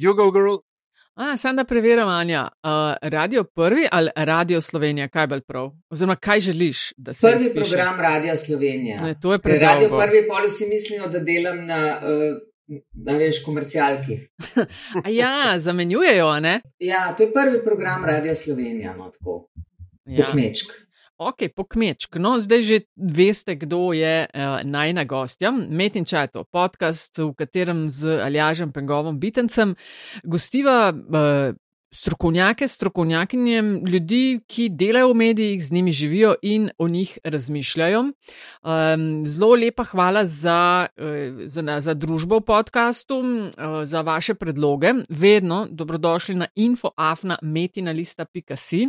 Jugo Girl. A, sam da preverjam, Anja, uh, radio prvi ali radio Slovenija, kaj bolj prav? Oziroma, kaj želiš, da se Prvi izpiše? program Radio Slovenija. Ne, to je Ker Radio prvi pol vsi mislijo, da delam na, uh, na veš, komercialki. A ja, zamenjujejo, a ne? Ja, to je prvi program Radio Slovenija, no tako, Ja. pokmečk. Ok, pokmečk. No, zdaj že veste, kdo je uh, najna gostja. Metin Čaj, to podcast, v katerem z Aljažem Pengovom Bitencem gostiva uh, strokovnjake, strokovnjakinjem, ljudi, ki delajo v medijih, z njimi živijo in o njih razmišljajo. Um, zelo lepa hvala za, uh, za, na- za družbo v podkastu, uh, za vaše predloge. Vedno dobrodošli na infoafna.metinalista.si.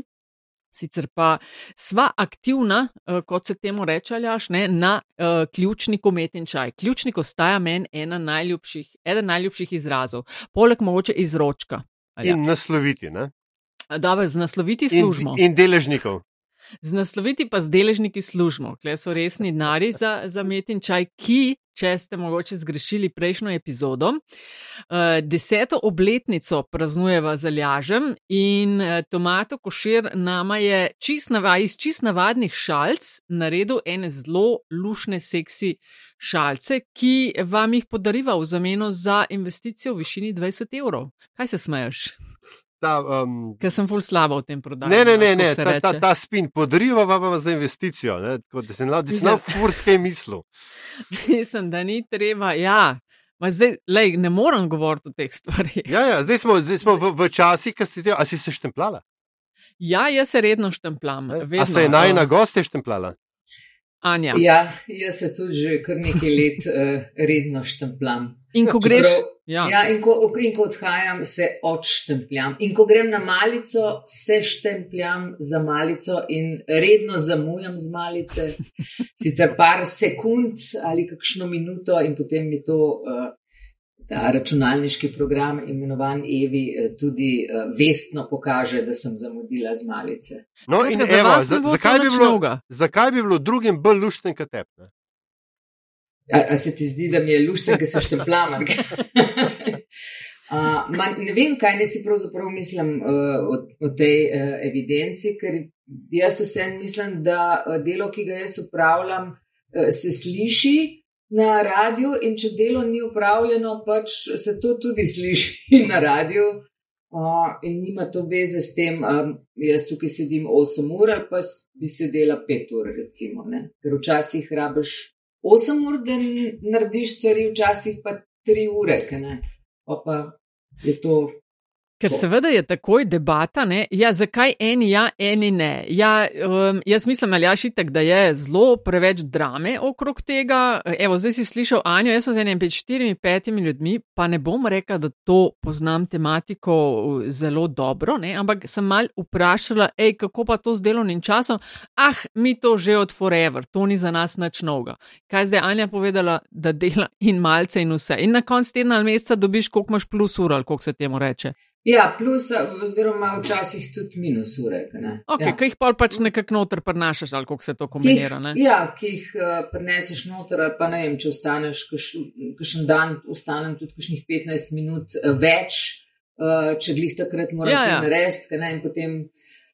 Sicer pa sva aktivna, eh, kot se temu reče, aljaš, ne, na uh, ključniku metinčaj. Ključnik ostaja meni ena najljubših, eden najljubših izrazov, poleg mogoče izročka. Aljaš. In nasloviti, ne? Dobro, z nasloviti In, služimo. in deležnikov. Z nasloviti pa z deležniki služimo. Kle so resni nari za, za metinčaj, ki, če ste mogoče zgrešili prejšnjo epizodo, uh, deseto obletnico praznujeva z Aljažem in uh, Tomato Košir nama je čist nava, iz čist navadnih šalc naredil ene zelo lušne, seksi šalce, ki vam jih podariva v zameno za investicijo v višini 20 evrov. Kaj se smeješ? Ta, um, Ker sem ful slaba v tem prodaji. ne, ne, ne, ne ta, ta, ta spin podriva vam za investicijo. Ne? Tako da se na Mislim- furske mislu. Mislim, da ni treba. Ja. Ma Zdaj, lej, ne morem govoriti o teh stvarih. Ja, ja, zdaj smo, zdaj smo v, v časih, ki si ti, a si se štemplala. Ja, jaz se redno štemplam. A Vedno, se je najna eh, goste štemplala? Anja. Ja, jaz se tudi že kar nekaj let uh, redno štemplam. In ko greš. Čeprav- Ja. Ja, in ko, in ko odhajam, se odštempljam. In ko grem na malico, se štempljam za malico in redno zamujam z malice. Sicer par sekund ali kakšno minuto, in potem mi to uh, ta računalniški program, imenovan Evi, eh, tudi uh, vestno pokaže, da sem zamudila z malice. No, in Skratka, za evo, za, zakaj, bi bilo, zakaj bi bilo drugim bolj lušten kot tep? A, a se ti zdi, da mi je lušten, ker se štempljam? ali kaj? A, ma, ne vem, kaj ne si pravzaprav mislim uh, o, o tej uh, evidenci, ker jaz vsem mislim, da uh, delo, ki ga jaz upravljam, uh, se sliši na radiju, in če delo ni upravljeno, pač se to tudi sliši na radiju. Uh, in nima to veze s tem, um, jaz tukaj sedim 8 ur ali pa bi sedela 5 ur, recimo. Ne? Ker včasih rabiš 8 ur, da narediš stvari, včasih pa 3 ure, ke ne. Pa je to. Ker seveda je takoj debata, ne? ja, zakaj eni ja, eni ne. Ja, um, jaz mislim, ali jaš itek, da je zelo preveč drame okrog tega. Evo, zdaj si slišal Anjo, jaz sem z enim pet, štirimi, petimi ljudmi, pa ne bom rekla, da to poznam tematiko uh, zelo dobro, ne? ampak sem mal vprašala, ej, kako pa to z delovnim časom. Ah, mi to že od forever, to ni za nas nič novega. Kaj zdaj Anja povedala, da dela in malce in vse. In na koncu tedna ali meseca dobiš, koliko imaš plus ur ali kako se temu reče. Ja, plus, oziroma včasih tudi minus ure. Okay, ja. Ki jih pa pač nekako noter prenašaš, ali kako se to Ki jih- kombinira. Ne? Ja, ki jih uh, preneseš noter, ali pa ne vem, če ostaneš kakšen dan, ostanem tudi kakšnih 15 minut uh, več, uh, če glih takrat moram Ja, ja, narediti, in potem.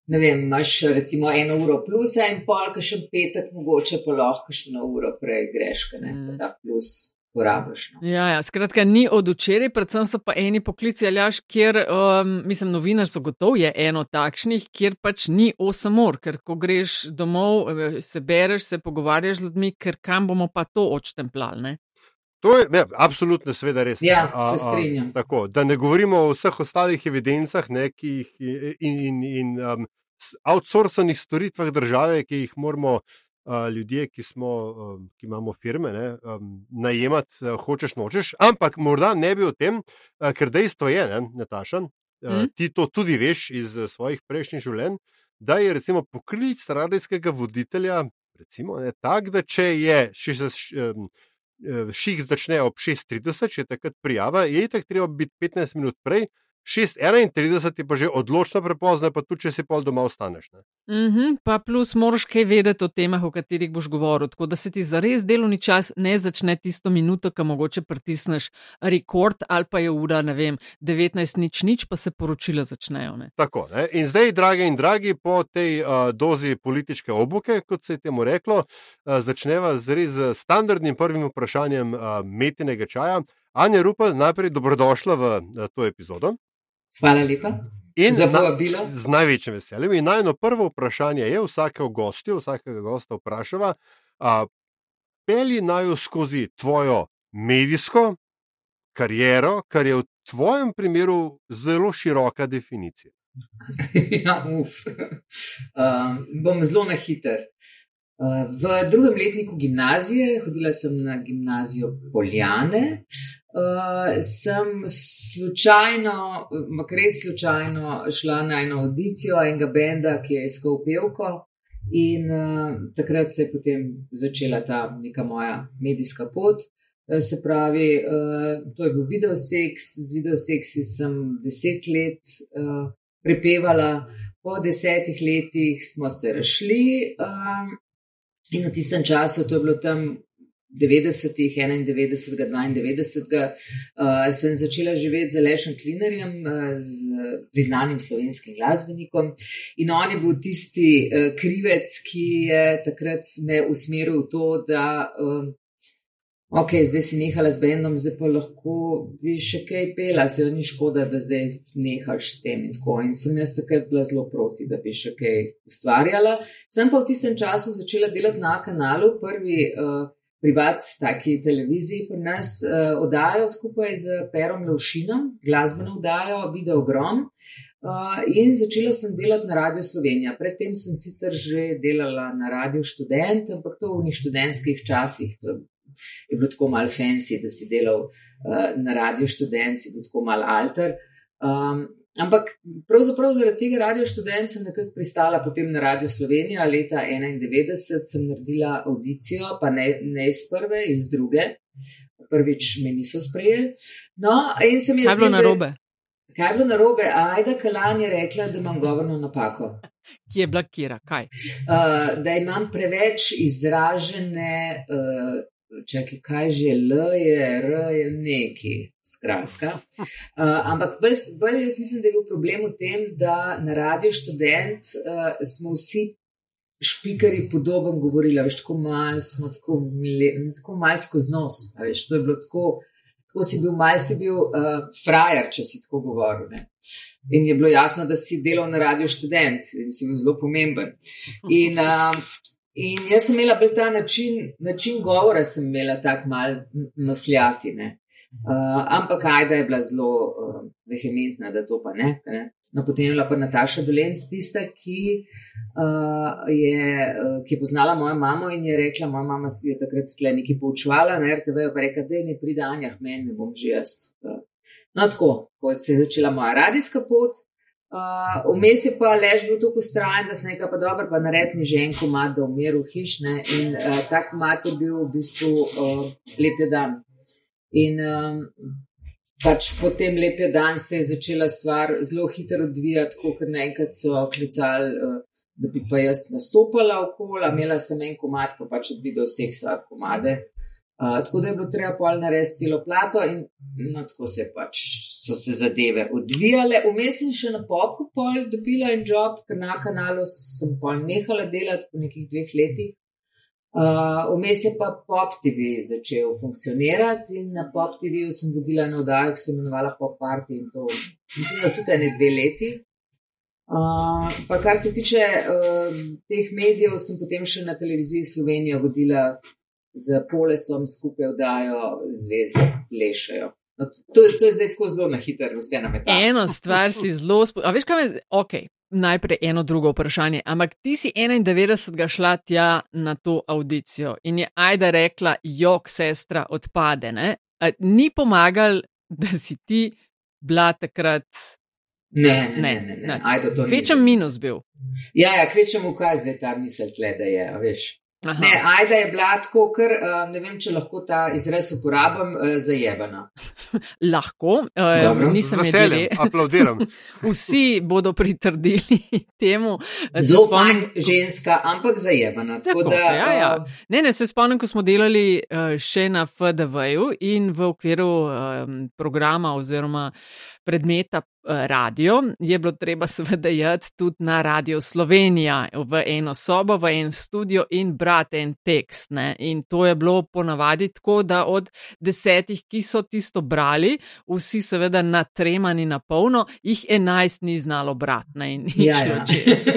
Ne vem, imaš recimo eno uro plusa in pol, še petek, mogoče pa lahko še eno uro prej greš, ke ne, mm. ta plus porabiš. No. Ja, ja, skratka, ni od včeraj, predvsem so pa eni poklici, aljaš, kjer, um, mislim, novinarstvo gotovo je eno takšnih, kjer pač ni 8 ur, ker ko greš domov, eh, se bereš, se pogovarjaš z ljudmi, ker kam bomo pa to odštempljali. Ne? To je ja, absolutno, seveda res. Ja, A, se a, strinjam. Tako, da ne govorimo o vseh ostalih evidencah, ne, jih in, in, in um, outsourcanih storitvah države, ki jih moramo uh, ljudje, ki, smo, um, ki imamo firme, ne, um, najemati, uh, hočeš nočeš. Ampak morda ne bi o tem, uh, ker dejstvo je, ne, Nataša, uh, Mm. ti to tudi veš iz uh, svojih prejšnjih življenj, da je recimo poklic radijskega voditelja. Recimo, ne, tak, da če je še za um, ših začne ob 6:30, če je takrat prijava, je tako treba biti 15 minut prej, 6:31 je pa že odločno prepozno, pa tudi če si pol doma ostaneš. Mm -hmm, pa plus moraš kaj vedeti o temah, o katerih boš govoril, tako da se ti za res delovni čas ne začne tisto minuto, ki mogoče pritisneš rekord ali pa je ura, ne vem, 19 nič nič, pa se poročila začnejo. Ne? Tako, ne? In zdaj, drage in dragi, po tej uh, dozi politične obuke, kot se je temu reklo, uh, začneva z res standardnim prvim vprašanjem uh, metinega čaja. Anja Rupel, najprej dobrodošla v to epizodo. Hvala lepa. In za povabilo. Z največjim veseljem. In najno prvo vprašanje je vsakega gosta, vsakega gosta vprašava, pelji naj skozi tvojo medijsko kariero, kar je v tvojem primeru zelo široka definicija. ja, uf. Um, bom zelo na hiter. V drugem letniku gimnazije, hodila sem na gimnazijo Poljane, uh, sem slučajno, res slučajno, šla na eno audicijo enega benda, ki je iskal pevko. In uh, takrat se je potem začela ta neka moja medijska pot. Uh, se pravi, uh, to je bil videoseks, z videoseksi sem deset let uh, prepevala, po desetih letih smo se rašli. Uh, in v tistem času, to je bilo tam 90-ih, 91, 92, uh, sem začela živeti z Lešem Klinerjem, uh, z priznanim slovenskim glasbenikom. In on je bil tisti uh, krivec, ki je takrat me usmeril v to, da. Uh, Ok, zdaj si nehala z bendom, zdaj pa lahko bi še kaj pela, se ni škoda, da zdaj nehaš s tem in tako. In sem jaz takrat bila zelo proti, da bi še kaj ustvarjala. Sem pa v tistem času začela delati na kanalu, prvi uh, privat, taki televiziji pri nas uh, oddajo skupaj z Perom Lovšinom, glasbeno oddajo, video grom. Uh, in začela sem delati na Radio Slovenija. Predtem sem sicer že delala na Radio Student, ampak to v njih študentskih časih. To je bilo tako malo fancy, da si delal uh, na Radio Student, si bil tako malo alter. Um, Ampak pravzaprav zaradi tega radio študenta sem nekako pristala potem na Radio Slovenija. Leta 1991 sem naredila audicijo, pa ne, ne iz prve, iz druge. Prvič me niso sprejeli. No, in sem jaz. Kaj je bilo na robe? Kaj je bilo na robe? Ajda Kalan je rekla, da imam govorno napako. Ki je blokira, kaj? Uh, da imam preveč izražene. Uh, Čakaj, kaj že L je, R je neki, skratka. Uh, ampak bolj, bolj jaz mislim, da je bil problem v tem, da na radio študent uh, smo vsi špikari podoben govorili, veš, tako malo smo, tako, tako malo skozi nos, veš, to je bilo tako, tako si bil, malo si bil uh, frajer, če si tako govoril. Ne? In je bilo jasno, da si delal na radio študent in si bil zelo pomemben. In, uh, In jaz sem imela bolj ta način, način govora, sem imela tako mal nasljati. Uh, ampak Ajda je bila zelo uh, vehementna, da to pa ne. ne? No, potem je bila pa Nataša Dolenc tista, ki, uh, je, uh, ki je poznala mojo mamo in je rekla: Moja mama si je takrat skle nekaj poučevala na RTV, pa je rekla: Da ne pride Anja, meni ne bom že jaz. No, tako, ko se je začela moja radijska pot, Vmes uh, je pa lež bil tako strajen, da sem rekel, pa dobro, pa nared mi že en komad, da umiru hišne. In uh, ta komad je bil v bistvu uh, lep dan. In um, pač po tem lepem dan se je začela stvar zelo hitro odvijati, ker naenkrat so klicali, uh, da bi pa jaz nastopala okoli, imela sem en komad, pa pač odvidel vseh svojih komade. Uh, tako da je bilo treba pol narediti celo plato, in no, tako se, pač, so se zadeve odvijale. Vmes sem še na popu pol dobila en job, ker na kanalu sem pol nehala delati po nekih dveh letih. Vmes uh, je pa Pop TV začel funkcionirati in na Pop TV sem vodila eno oddajo, ki se imenovala Pop Party in to mislim, da tudi ene dve leti. Uh, pa kar se tiče uh, teh medijev, sem potem še na televiziji Slovenija vodila z polesom skupaj vdajo zvezde, lešajo. No, to, to je zdaj tako zelo na hitro, vse nam je tako. Eno stvar si zelo spoštoval. Veš, kaj je? Ok, najprej eno drugo vprašanje. Ampak ti si 91. šla tja na to audicijo in je Aida rekla, jok, sestra, odpade. Ne? Ni pomagal, da si ti bila takrat. Ne, ne, ne. ne, ne. ne. Kvečem minus bil. Ja, ja kvečem ukaz, da je ta misel tle, da je, veš. Aha. Ne, ajda je bila tako, ker uh, ne vem, če lahko ta izraz uporabim, uh, zajebana. lahko, uh, nisem veseljen. Aplaudiram. Vsi bodo pritrdili temu. Zelo fajn ženska, ampak zajebana. Tako tako, da, ja, ja. Ne, ne, se spomnim, ko smo delali še na FDV-ju in v okviru um, programa oziroma predmeta eh, radio, je bilo treba seveda jeti tudi na Radio Slovenija, v eno sobo, v en studio in brati en tekst. Ne? In to je bilo ponavadi tako, da od desetih, ki so tisto brali, vsi seveda natremani na polno, jih enajst ni znalo brati. Ja, ja.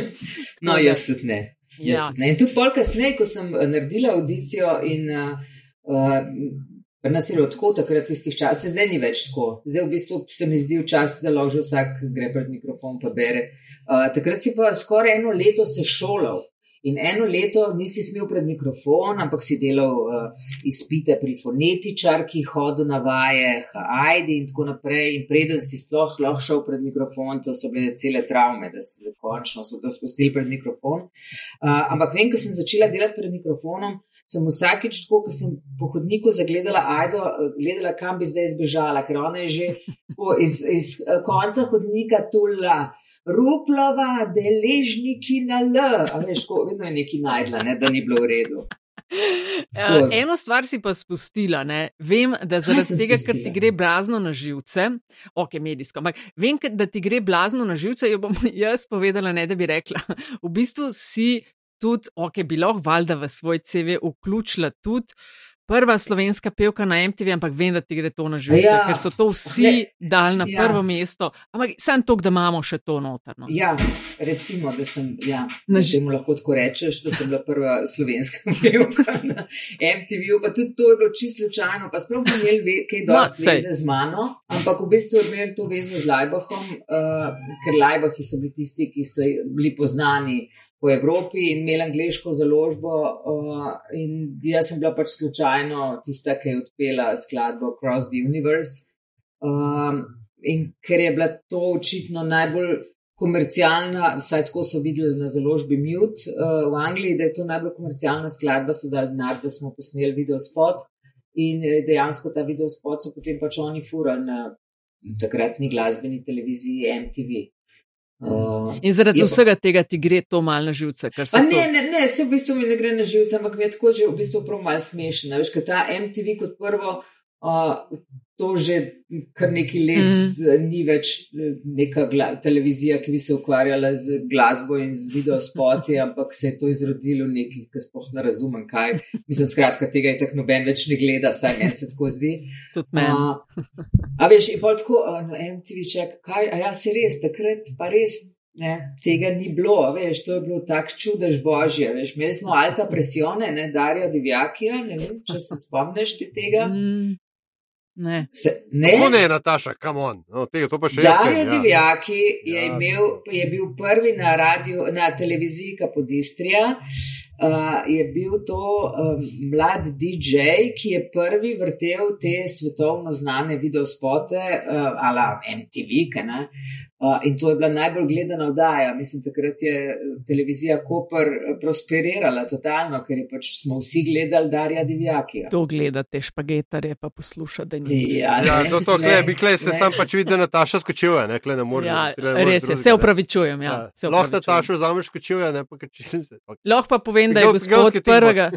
no, jaz tudi ne. Jaz ja. tudi ne. In tudi pol kasneje, ko sem naredila audicijo in. Uh, Pri nas je bilo tako, takrat tistih časov, zdaj ni več tako. Zdaj v bistvu se mi zdi včasih, da lahko vsak gre pred mikrofon in bere. Uh, takrat si pa skoraj eno leto se šolal. In eno leto nisi smel pred mikrofon, ampak si delal uh, izpite pri fonetičarki, hodil na vaje, ajdi in tako naprej. In preden si sploh lahko šel pred mikrofon, to so bile cele travme, da si končno so te spustili pred mikrofon. Uh, ampak vem, ko sem začela delati pred mikrofonom, sem vsakič, tako, ko sem po hodniku zagledala Aido, gledala, kam bi zdaj zbežala, ker ona je že po, iz, iz eh, konca hodnika tula. Ruplova, deležniki na L, ali ško, vedno je nekaj najdla, ne, da ni bilo v redu. Uh, eno stvar si pa spustila, ne? vem, da zaradi tega, ker ti gre blazno na živce, ok, medijsko, ampak vem, da ti gre blazno na živce, jo bom jaz povedala, ne da bi rekla. V bistvu si tudi, ok, bi lahko valjda v svoj CV vključila tudi prva slovenska pevka na MTV, ampak vem, da ti gre to na živce, ja. ker so to vsi dali na ja. prvo mesto. Ampak sem to, da imamo še to notrno. Ja, recimo, da sem, ja, da ž... lahko tako rečeš, da sem bila prva slovenska pevka na MTV, pa tudi to je bilo čisto slučajno, pa sploh ni imel ve, kaj no, dosti no, veze z mano, ampak v bistvu je imel to vezo z Lajbahom, uh, ker Lajbahi so bili tisti, ki so bili poznani po Evropi in imela angliško založbo. Uh, in jaz sem bila pač slučajno tista, ki je odpela skladbo Cross the Universe. Um, in ker je bila to očitno najbolj komercialna, vsaj tako so videli na založbi Mute uh, v Angliji, da je to najbolj komercialna skladba, so dali denar, da smo posneli video spot. In eh, dejansko ta video spot so potem pač oni furali na takratni glasbeni televiziji MTV. Uh, in zaradi vsega tega ti gre to malo na živce. Ne, ne, ne, se v bistvu mi ne gre na živce, ampak mi je tako že v bistvu prav malo smešno. Veš, ta MTV kot prvo, uh, to že kar nekaj let mm. ni več eh, neka televizija, ki bi se ukvarjala z glasbo in z videospoti, ampak se je to izrodilo v nekaj, kar sploh ne razumem, kaj. Mislim, skratka, tega je tako noben več ne gleda, saj meni se tako zdi. Uh, a veš, in pa tako, uh, no, MTV ček, kaj, a ja, se res, takrat pa res. Ne, tega ni bilo, veš, to je bilo tako čudež božje. Veš. Imeli smo alta presione, ne, Darja Divjakija, ne vem, če se spomniš tega. Mm. Ne. Se, ne? ne, Nataša, kamon. No, tega, to pa še jaz. Dario ja. Divjaki je, ja. imel, je bil prvi na, radio, na televiziji Kapodistrija. Uh, je bil to um, mlad DJ, ki je prvi vrtel te svetovno znane videospote, uh, ala MTV, kaj, Uh, in to je bila najbolj gledana oddaja. Mislim, takrat je eh, televizija Koper eh, prosperirala totalno, ker je pač smo vsi gledali Darja Divjaki. To gledate, špagetare, pa poslušate. Ja, ja, to, to, kle, bi kle se sam pač videl, da Nataša skočila, ne, kle ne moreš. Ja, res je, se upravičujem. Ja, ja. Lahko Nataša vzameš skočila, ne pa če se. Lahko pa povem, da je gospod prvega.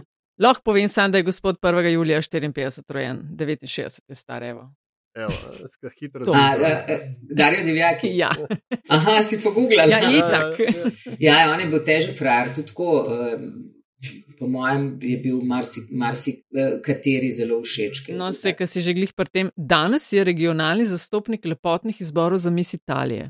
Lahko povem sam, da je gospod 1. julija 54 rojen, 69 je starevo. Evo, hitro razumem. Dario Divjaki. Ja. Aha, si pogooglal. Ja, itak. ja, on je bil težek frajer, tudi tako. Po mojem je bil marsikateri marsi, uh, zelo všeč. No, se, kar si že glih pri tem. Danes je regionalni zastopnik lepotnih izborov za mis Italije.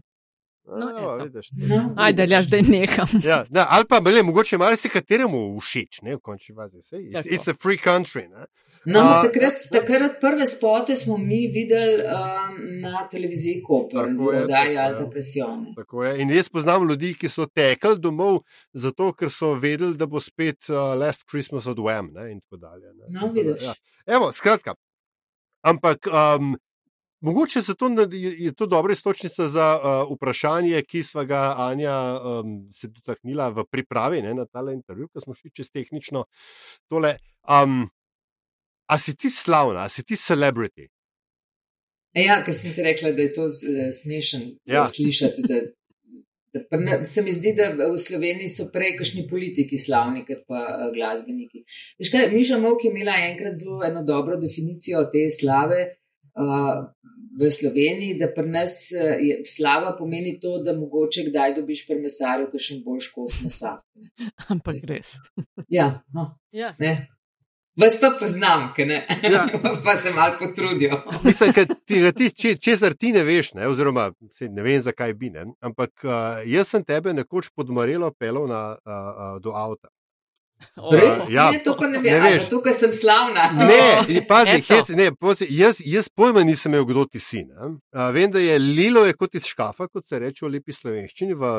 No, no, vidiš, no, Ajde, da zdaj neham. ja, ne, ali pa, bele, mogoče marsikateremu všeč, ne, v končni fazi. It's, it's a free country. Ne? No, uh, takrat, takrat prve spote smo mi videli um, na televiziji Koper, da je Alta Presione. In jaz poznam ljudi, ki so tekli domov, zato ker so vedeli, da bo spet uh, Last Christmas od Wem. Ne, in tako dalje. Ne. No, vidiš. Ja. Evo, skratka. Ampak um, mogoče zato je to dobra istočnica za uh, vprašanje, ki smo ga Anja um, se dotaknila v pripravi ne, na tale intervju, ki smo šli čez tehnično. Tole, um, a si ti slavna, a si ti celebrity? Ja, ker sem ti rekla, da je to smešen ja. slišati. Da, da, se mi zdi, da v Sloveniji so prej kakšni politiki slavni, kot pa glasbeniki. Veš kaj, Miša Mok je imela enkrat zelo eno dobro definicijo te slave v Sloveniji, da pri nas je, slava pomeni to, da mogoče kdaj dobiš pri mesarju kakšen boljš kos mesa. Ampak res. Ja, no. ja. Vas pa poznam, ja. pa se malo potrudijo. Mislim, da ti, ti česar ti ne veš, ne, oziroma ne vem, zakaj bi. Ne, ampak uh, jaz sem tebe nekoč podmarilo pelov na, uh, uh, do avta. Res, ja, ne, to pa ne, ne veš. Tukaj sem slavna. Ne, pazi, hes, ne, pozi, jaz, jaz pojma nisem imel, kdo ti si. Uh, vem, da je Lilo je kot iz škafa, kot se reče v lepi slovenščini, v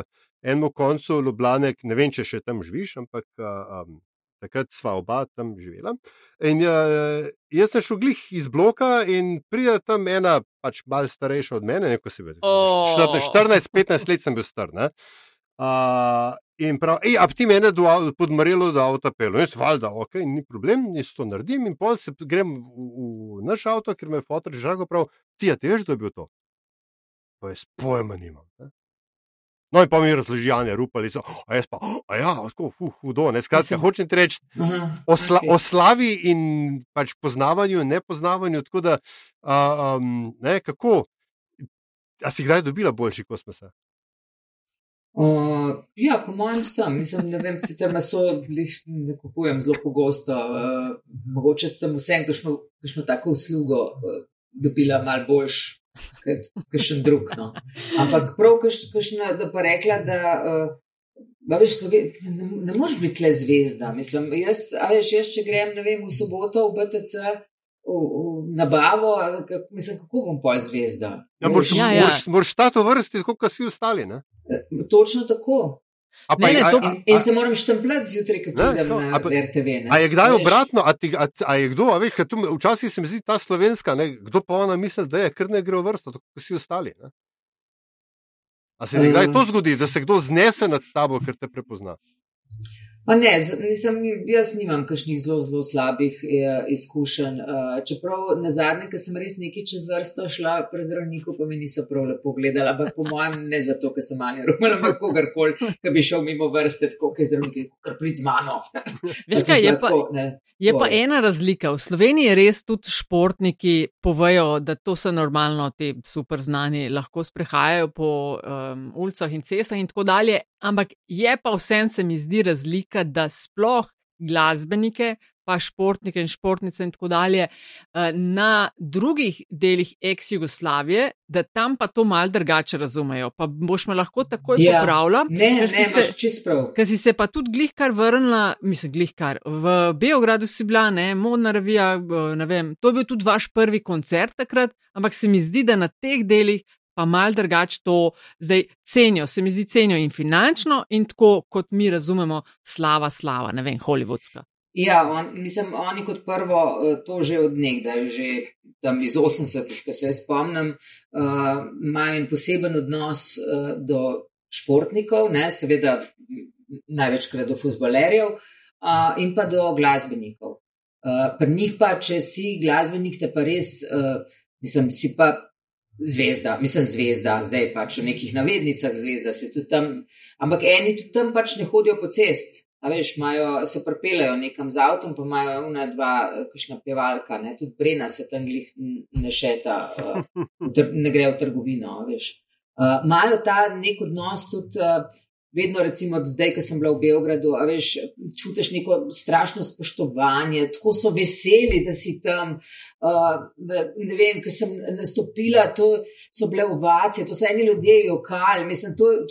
enem koncu Ljubljana, ne vem, če še tam živiš, ampak uh, um, takrat sva oba tam živela. In uh, jaz sem šel glih iz bloka in pride tam ena, pač malce starejša od mene, neko si videl. Oh. 14-15 let sem bil star. Uh, in prav, ej, a ti mene podmarilo, da avto pelo. Jaz valjda, ok, ni problem, jaz to naredim in pol se grem v, v naš avto, ker me je fotor rekel, prav, ti, a ti veš, da je bil to? Pa jaz pojma nimam. Ne? No, in pa mi razložijanje, rupali so, a jaz pa, a ja, tako, fu, hudo, ne, skratka, hočem ti reči, osla, o slavi in pač poznavanju nepoznavanju, tako da, um, ne, kako, a si kdaj dobila boljši kosmosa? Uh, ja, po mojem, sem. Mislim, ne vem, sicer meso ne kupujem zelo pogosto. Uh, mogoče sem vsem, ki smo tako uslugo uh, dobila, mal boljš, kot še drug. No. Ampak prav, kašna, da pa rekla, da. Uh, Veš, ne, ne moreš biti le zvezda. Mislim, jaz, veš, jaz, če grem vem, v soboto v BTC v, v nabavo, mislim, kako bom pa zvezda. Ja, moraš ja, ja. stati v vrsti, kot si ostali. Ne? E, točno tako. Ne, ne, to, in, in a, se moram štempljati zjutraj, ko pridem ne, na RTV. Ne? A je kdaj a obratno, a, ti, a, a je kdo, a veš, tu, včasih se mi zdi ta slovenska, ne, kdo pa ona misli, da je kar ne gre v vrsto, tako kot vsi ostali. Ne? A se kdaj to zgodi, da se kdo znese nad tabo, ker te prepozna? Pa ne, nisem, jaz nimam kakšnih zelo, zelo slabih eh, izkušenj. Eh, čeprav na zadnje, ko sem res nekaj čez vrsto šla pri zdravniku, pa mi niso prav lepo gledali, ampak po mojem ne zato, ker sem manj rumela, ampak kogarkoli, ki bi šel mimo vrste, tako kot je zdravnik, kar prid z mano. Veš kaj, je pa, tako, je pa ena razlika. V Sloveniji res tudi športniki povejo, da to so normalno, ti super znani, lahko sprehajajo po um, ulicah in cestah in tako dalje. Ampak je pa vsem se mi zdi razlika, da sploh glasbenike, pa športnike in športnice in tako dalje eh, na drugih delih ex-Jugoslavije, da tam pa to mal drugače razumejo. Pa boš me lahko takoj ja. popravila. Ne, ne, ne, čist prav. Ker si se pa tudi glihkar vrnila, mislim, glihkar. V Beogradu si bila, ne, modna revija, eh, ne vem, to je bil tudi vaš prvi koncert takrat, ampak se mi zdi, da na teh delih pa mal drugače to zdaj cenijo. Se mi zdi cenijo in finančno, in tako kot mi razumemo, slava, slava, ne vem, hollywoodska. Ja, on, mislim, oni kot prvo eh, to že od nekdaj, že tam iz 80-ih, ki se spomnim, uh, imajo en poseben odnos uh, do športnikov, ne, seveda največkrat do futbolerjev uh, in pa do glasbenikov. Uh, pri njih pa, če si glasbenik, te pa res, uh, mislim, si pa zvezda, mislim, zvezda, zdaj pač v nekih navednicah zvezda se tudi tam, ampak eni tudi tam pač ne hodijo po cest. A veš, majo, se prepelejo nekam z avtom, pa imajo ena, dva, kakšna pevalka, ne? tudi brena se tam glih ne šeta, uh, ne gre v trgovino, veš. Imajo uh, ta nek odnos tudi. Uh, vedno, recimo, zdaj, ko sem bila v Beogradu, veš, čutiš neko strašno spoštovanje, tako so veseli, da si tam. Uh, ne vem, ko sem nastopila, to so bile ovacije, to so eni ljudje, jokal. Mislim, to je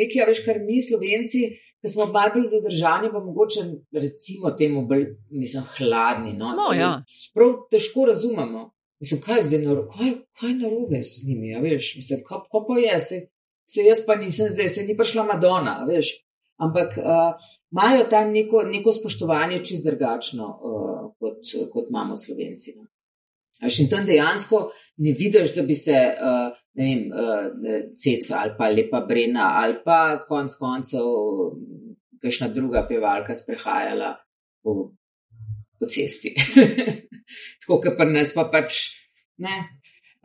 nekaj, veš, kar mi, slovenci, ki smo malo bolj zadržani, pa mogoče, recimo, temu bolj, mislim, hladni. No? Smo, ja. Prav težko razumemo. Mislim, kaj je zdaj narobe, kaj, kaj je narobe z njimi, ja, veš, mislim, kaj, kaj pa je, se se jaz pa nisem zdaj, se ni prišla Madona, veš. Ampak uh, imajo uh, tam neko, neko spoštovanje čist drugačno, uh, kot, kot imamo Slovenci. No. Až in tam dejansko ne vidiš, da bi se, uh, ne vem, uh, ceca ali pa lepa brena ali pa konc koncev kakšna druga pevalka sprehajala po, po cesti. Tako, ker pri nas pa pač, ne,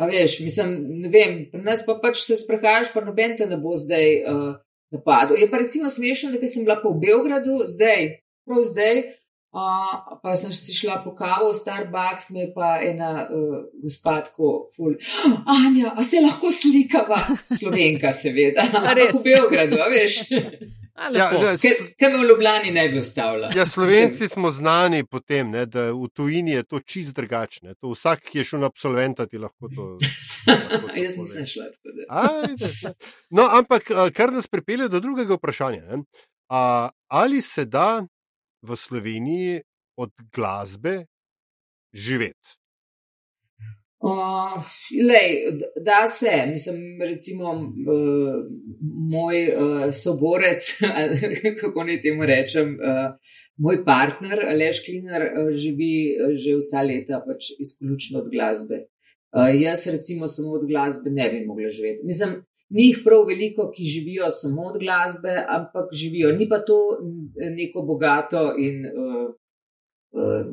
a veš, mislim, ne vem, pri nas pa pač se sprehajaš, pa noben te ne bo zdaj uh, napadel. Je pa recimo smešno, da sem bila pa v Beogradu, zdaj, prav zdaj. Uh, pa sem si šla po kavu v Starbucks, me pa ena uh, gospodko, ful. Anja, a se lahko slikava? Slovenka, seveda. Res. V Beogradu, veš. Ja, ja, Kaj v Ljubljani ne bi ustavila? ja, Slovenci smo znani po tem, ne, da v tujini je to čist drugačne. To vsak, ki je šel na absolventa, ti lahko to. lahko to Jaz nisem šla tako. Da. No, ampak a, kar nas pripelje do drugega vprašanja. Ne? A, ali se da v Sloveniji od glasbe živeti? Uh, lej, da se, mislim, recimo uh, moj uh, soborec, kako naj temu rečem, uh, moj partner Aleš Klinar uh, živi uh, že vsa leta pač izključno od glasbe. Uh, jaz recimo samo od glasbe ne bi mogla živeti. Mislim, ni jih prav veliko, ki živijo samo od glasbe, ampak živijo. Ni pa to neko bogato in uh, uh,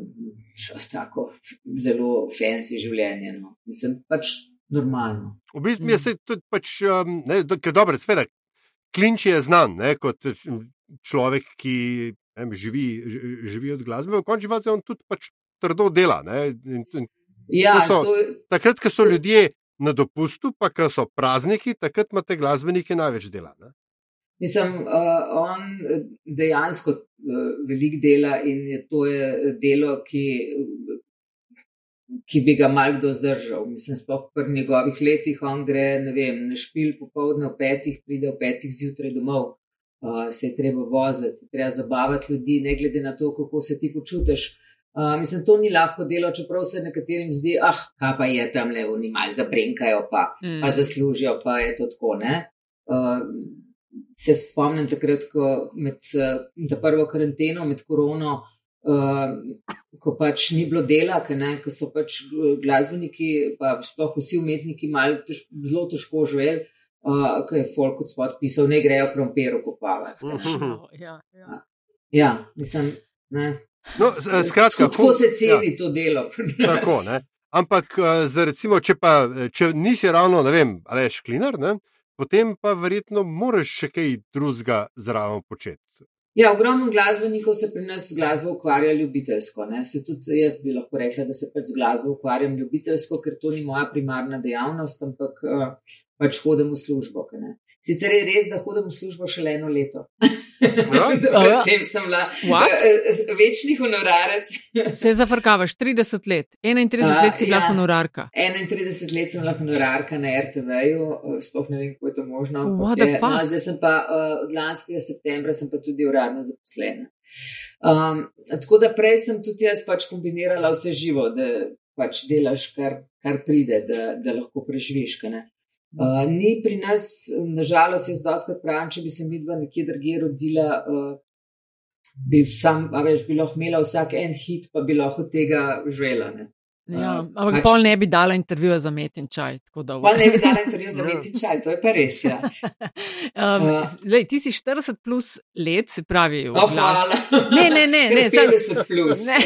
tako zelo fancy življenje. No. Mislim, pač normalno. V bistvu mm. je se tudi pač, um, ne, ker dobro, sveda, Klinč je znan ne, kot č- človek, ki ne, živi, živi od glasbe, v končni fazi on tudi pač trdo dela. Ne, in, in Ja, so- to, takrat, ko so ljudje na dopustu, pa ko so prazniki, takrat imate glasbenike največ dela. Ne. Mislim, uh, on eh, dejansko uh, veliko dela in je to je delo, ki, ki bi ga mal kdo zdržal. Mislim, sploh pri njegovih letih on gre, ne vem, na špil popovdne v petih, pride v petih zjutraj domov. Uh, se je treba voziti, treba zabavati ljudi, ne glede na to, kako se ti počutiš. Uh, mislim, to ni lahko delo, čeprav se nekaterim zdi, ah, kaj pa je tam le, oni malo zabrenkajo, pa, Mm. pa zaslužijo, pa je to tako. Ne? Uh, se spomnim takrat, ko med uh, ta prvo karanteno, med korono, uh, ko pač ni bilo dela, ne, ko so pač uh, glasbeniki, pa sploh vsi umetniki, malo tež, zelo težko živeli. Uh, ko je folk od spod pisal, ne grejo krompir kopavati. Mhm. Ja, ja. Ja, mislim, ne. No, eh, skratka, Tako se ceni ja. to delo. Tako, ne. Ampak, eh, za recimo, če, pa, eh, če nisi ravno, ne vem, ali je šklinar, ne, potem pa verjetno moraš še kaj drugega zraven početi. Ja, ogromno glasbenikov se pri nas z glasbo ukvarja ljubiteljsko. Ne? Se tudi jaz bi lahko rekla, da se pač z glasbo ukvarjam ljubiteljsko, ker to ni moja primarna dejavnost, ampak uh, pač hodim v službo. ne. Sicer je res, da hodim v službo šele eno leto. Ja. Predtem sem bila What? eh, večni honorarec. Se zafrkavaš 30 let, 31 A, let si bila ja. honorarka. 31 let sem bila honorarka na RTV-ju, eh, sploh ne vem, kako je to možno. je-? No, zdaj sem pa uh, od lanskega septembra sem pa tudi uradno zaposlena. Um, tako da prej sem tudi jaz pač kombinirala vse živo, da pač delaš, kar, kar pride, da, da lahko preživiš. Uh, ni pri nas, nažalost, jaz doskrat pravim, če bi se midva nekje drugje rodila, uh, bi sam, a veš, bi lahko imela vsak en hit, pa bi lahko od tega živela. ne. Ja, Uh, ampak pač- pol ne bi dala intervjuja za met in čaj. Pa ne bi dala intervju za Ja. meti čaj, to je pa res. Ja. Um, z- lej, ti si 40 plus let, se pravi. Oh, hvala. Ne, ne, ne, ne, Ker sam- 50 plus. Ne.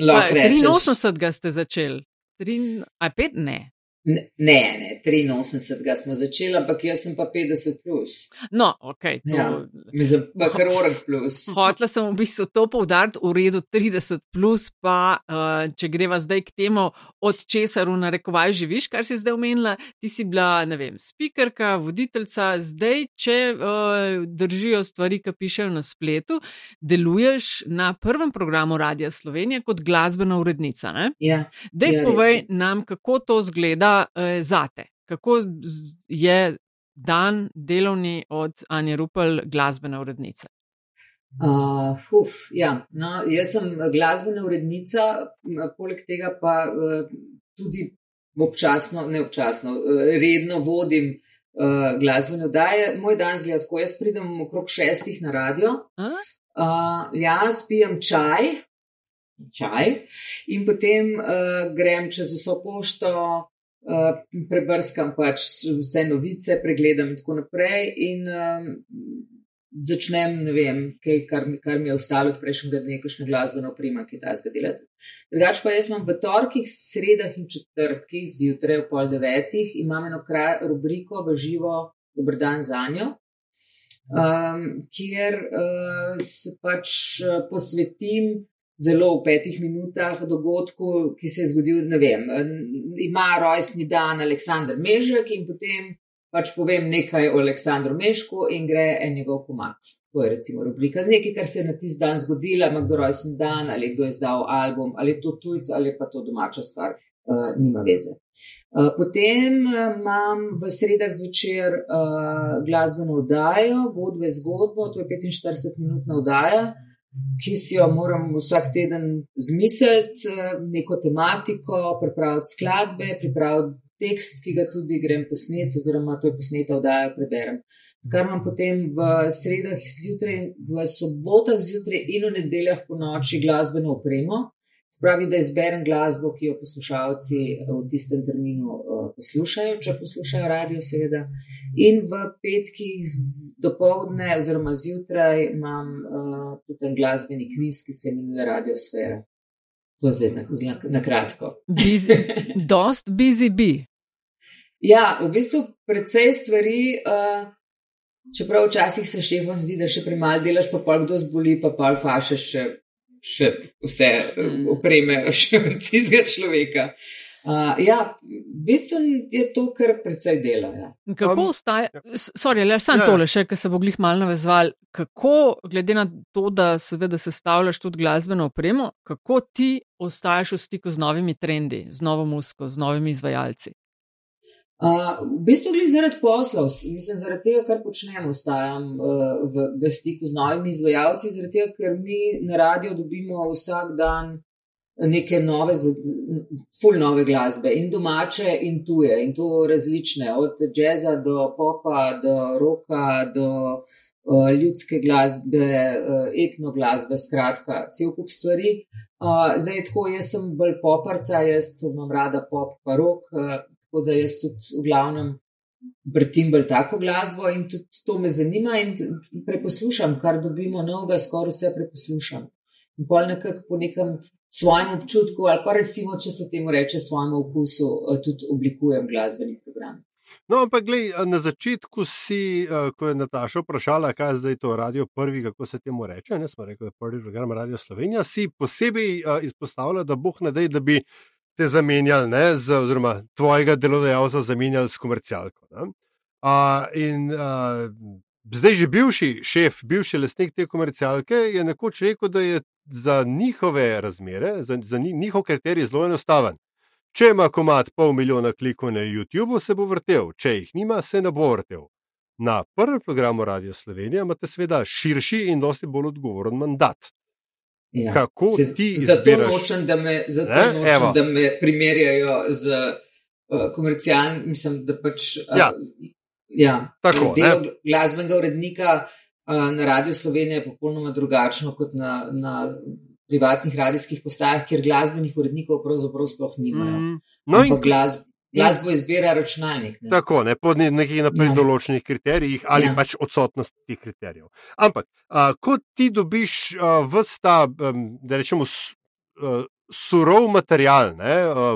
Lahko Pa, rečeš. 83 ste začeli. Trin, a pet ne. Ne, ne, 83 smo začeli, ampak jaz sem pa 50 plus. No, ok. To, Ja. Mislim, pa kar orang plus. Hotla sem v bistvu to poudariti, v redu 30, plus pa, uh, če greva zdaj k temu, od česar v narekovaj živiš, kar si zdaj omenila, ti si bila, ne vem, spikerka, voditeljca, zdaj, če uh, držijo stvari, ki pišejo na spletu, deluješ na prvem programu Radia Slovenija kot glasbena urednica. Ne? Ja. Dej Ja, povej nam, kako to zgleda uh, zate. Kako je dan delovni od Anja Rupel, glasbena urednica? Uh, uf, ja. no, jaz sem glasbena urednica, poleg tega pa uh, tudi občasno, ne občasno, uh, redno vodim uh, glasbene oddaje. Moj dan zgleda tako, jaz pridem okrog šestih na radio, uh, jaz pijem čaj. čaj in potem uh, grem čez vso pošto, uh, prebrskam pač vse novice, pregledam in tako naprej. In, um, začnem, ne vem, kaj, kar, kar mi je ostalo od prejšnjega dne, kakšna glasbena oprema, ki ta zgodi. Drugač pa jaz imam v torkih, sredah in četrtkih, zjutraj ob pol devetih, imam eno kraj, rubriko v živo, dober dan za njo. Um, kjer uh, se pač uh, posvetim zelo v petih minutah dogodku, ki se je zgodil. Vem, ima rojstni dan Aleksandr Mežek in potem pač povem nekaj o Aleksandru Mešku in gre en njegov komat. To je recimo rubrika. Nekaj, kar se je na tisti dan zgodilo, ima kdo rojsten dan ali kdo je izdal album, ali je to tujc ali pa to domača stvar, uh, nima veze. Uh, potem uh, imam v sredah zvečer uh, glasbeno oddajo, Godbe zgodbo, to je 45-minutna oddaja, ki si jo moram vsak teden zmisliti, neko tematiko, pripraviti skladbe, pripraviti tekst, ki ga tudi grem posnet, oziroma to je posneta oddaja, preberem. Kar imam potem v sredah zjutraj, v sobotah zjutraj in v nedeljah po noči glasbeno opremo. Pravi, da izberem glasbo, ki jo poslušalci v tistem terminu uh, poslušajo, če poslušajo radio, seveda. In v petkih do povdne oziroma zjutraj imam uh, tudi en glasbeni kviz, ki se imenuje Radiosfera. To je zdaj na, na kratko. Dost busy bee. Ja, v bistvu precej stvari, uh, čeprav včasih se šefom zdi, da še premalo delaš, pa pa kdo zboli, pa pa fašeš še, še vse mm. opreme, še vrcizga človeka. Uh, ja, v bistvu je to kar precej dela. Ja. Kako ostaje, um, sorry, le sem ja. tole še, ker se bo glih malo navezval, kako, glede na to, da seveda sestavljaš tudi glasbeno opremo, kako ti ostaješ v stiku z novimi trendi, z novo muziko, z novimi izvajalci? Uh, v bistvu gre zaradi poslov, mislim, zaradi tega, kar počnemo, ostajam uh, v, v stiku z novimi izvajalci, zaradi tega, ker mi na radio dobimo vsak dan neke nove, full nove glasbe in domače in tuje in to različne, od jazza do popa, do roka, do uh, ljudske glasbe, uh, etno glasbe, skratka, cel kup stvari. Uh, zdaj, tako jaz sem bolj poparca, jaz imam rada pop, pa rok. Uh, Tako da jaz tudi v glavnem vrtim bolj tako glasbo in tudi to me zanima in preposlušam, kar dobimo novega, skoraj vse preposlušam. In pol nekako po nekem svojem občutku ali pa recimo, če se temu reče, svojemu okusu, eh, tudi oblikujem glasbeni program. No, ampak glej, na začetku si, eh, ko je Nataša vprašala, kaj je zdaj to radio prvi, kako se temu reče, ne smo rekli, da je prvi program Radio Slovenija, si posebej eh, izpostavila, da boh ne dej, da bi te zamenjali, ne, z, oziroma tvojega delodajalca zamenjali s komercialko. Uh, in uh, zdaj že bivši šef, bivši lastnik te komercialke je nekoč rekel, da je za njihove razmere, za, za njihov kriterij zelo enostaven. Če ima komat pol milijona klikov na YouTube, se bo vrtel, če jih nima, se ne bo vrtel. Na prvem programu Radio Slovenija imate seveda širši in dosti bolj odgovoren mandat. Ja. Kako se ti zdi? Zato nočem, da me, nočem, da me primerjajo z uh, komercialnim, mislim, da pač. Uh, ja. Ja, Tako, del ne? glasbenega urednika uh, na Radio Sloveniji je popolnoma drugačno kot na, na privatnih radijskih postajah, kjer glasbenih urednikov pravzaprav sploh nimajo. Mm. No, in glasb, Glasbo izbira računalnik. Ne? Tako, ne po nekih naprej ja. določenih kriterijih ali ja. pač odsotnosti teh kriterijev. Ampak, a, ko ti dobiš vsta, da rečemo, s, a, surov material, ne, a,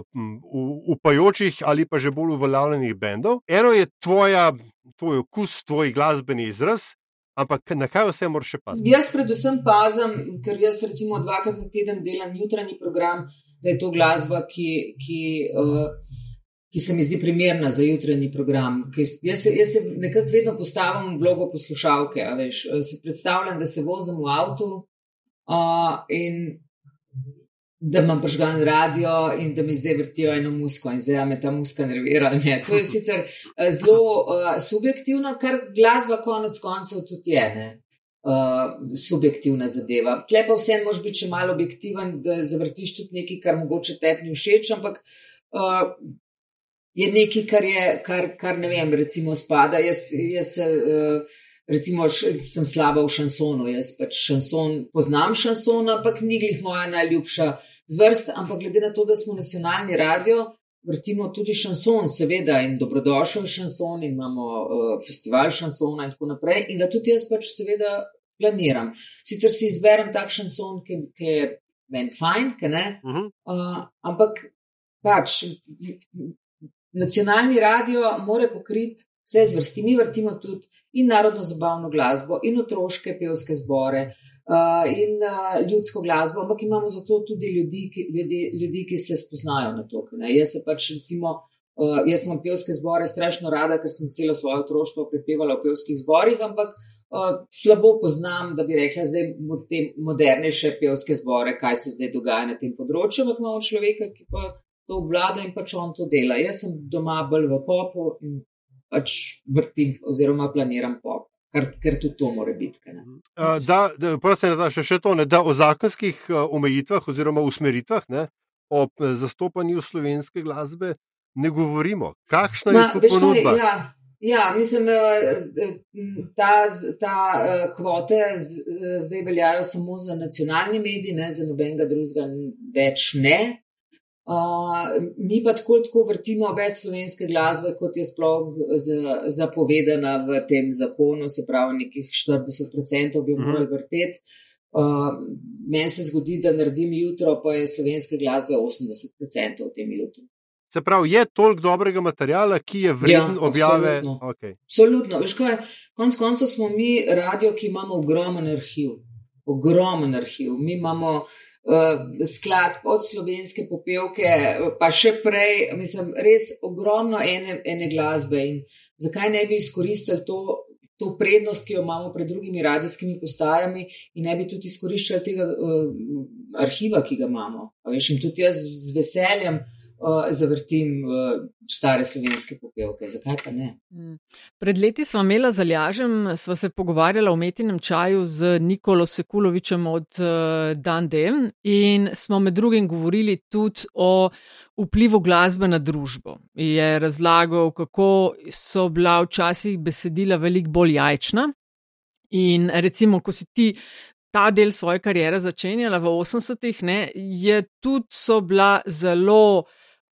upajočih ali pa že bolj uveljavljenih bendov, eno je tvoja, tvoj okus, tvoj glasbeni izraz. Ampak na kaj vse moraš še paziti? Jaz predvsem pazim, ker jaz recimo dvakrat na teden delam jutranji program, da je to glasba, ki, ki uh, ki se mi zdi primerna za jutranji program. Jaz se, jaz se nekako vedno postavim v vlogo poslušalke. Veš, se predstavljam, da se vozim v avtu uh, in da imam pržgan radio in da mi zdaj vrtijo eno musko in zdaj me ta muska nervira. Ne. To je sicer zelo uh, subjektivno, kar glasba konec koncev tudi je. Ne. Uh, subjektivna zadeva. Tle pa vseeno, moš biti še malo objektiven, da zavrtiš tudi nekaj, kar mogoče tebi ni všeč, ampak uh, je nekaj, kar, je, kar, kar ne vem, recimo spada. Jaz, jaz se uh, recimo, sem slaba v šansonu. Jaz pač šanson, poznam šanson, ampak ni glih moja najljubša zvrst. Ampak glede na to, da smo nacionalni radio, vrtimo tudi šanson, seveda, in dobrodošel šanson, in imamo uh, festival šansona in tako naprej. In da tudi jaz pač seveda planiram. Sicer si izberem tak šanson, ki, ki je meni fajn, ki ne. Uh -huh. uh, ampak pač. Nacionalni radio mora pokriti vse zvrsti. Mi vrtimo tudi in narodno zabavno glasbo, in otroške pevske zbore, uh, in uh, ljudsko glasbo, ampak imamo zato tudi ljudi, ki, ljudi, ljudi, ki se spoznajo na to. Ne? Jaz se pač recimo. Uh, jaz imam pevske zbore strašno rada, ker sem celo svoje otroštvo prepevala v pevskih zborih, ampak uh, slabo poznam, da bi rekla, zdaj te modernejše pevske zbore, kaj se zdaj dogaja na tem področju. Ampak imamo človeka, ki pa to obvlada in pač on to dela. Jaz sem doma bolj v popu in pač vrtim oziroma planiram pop. Ker, ker tudi to mora biti. Da, da, prosim, da, še, še to, ne, da o zakonskih omejitvah oziroma usmeritvah, ne, o zastopanju slovenske glasbe ne govorimo. Kakšna Ma, je ponudba? Ja, ja, mislim, ta, ta kvote zdaj veljajo samo za nacionalni medij, ne za nobenega drugega več ne mi pa tako, tako vrtimo več slovenske glasbe, kot je sploh zapovedana v tem zakonu, se pravi, nekih 40% bi mhm. morali vrteti. Uh, Meni se zgodi, da naredim jutro, pa je slovenske glasbe 80% v tem jutru. Se pravi, je toliko dobrega materijala, ki je vreden ja, objave. Absolutno. Okay. absolutno. Veš, kaj, konc koncev smo mi radio, ki imamo ogromen arhiv. Ogromen arhiv. Mi imamo uh, uh, skladb od slovenske popevke, pa še prej, mislim, res ogromno ene, ene glasbe. In zakaj ne bi izkoristili to, to prednost, ki jo imamo pred drugimi radijskimi postajami, in ne bi tudi izkoriščali tega uh, arhiva, ki ga imamo. Veš, in tudi jaz z veseljem uh, zavrtim uh, stare slovenske popevke. Zakaj pa ne? Mm. Pred leti smo imeli za Ljažem, smo se pogovarjali o umetnem čaju z Nikolo Sekulovičem od uh, Dandem in smo med drugim govorili tudi o vplivu glasbe na družbo. Je razlagal, kako so bila včasih besedila veliko bolj jajčna. In recimo, ko si ti ta del svoje kariere začenjala v 80-ih, je tudi so bila zelo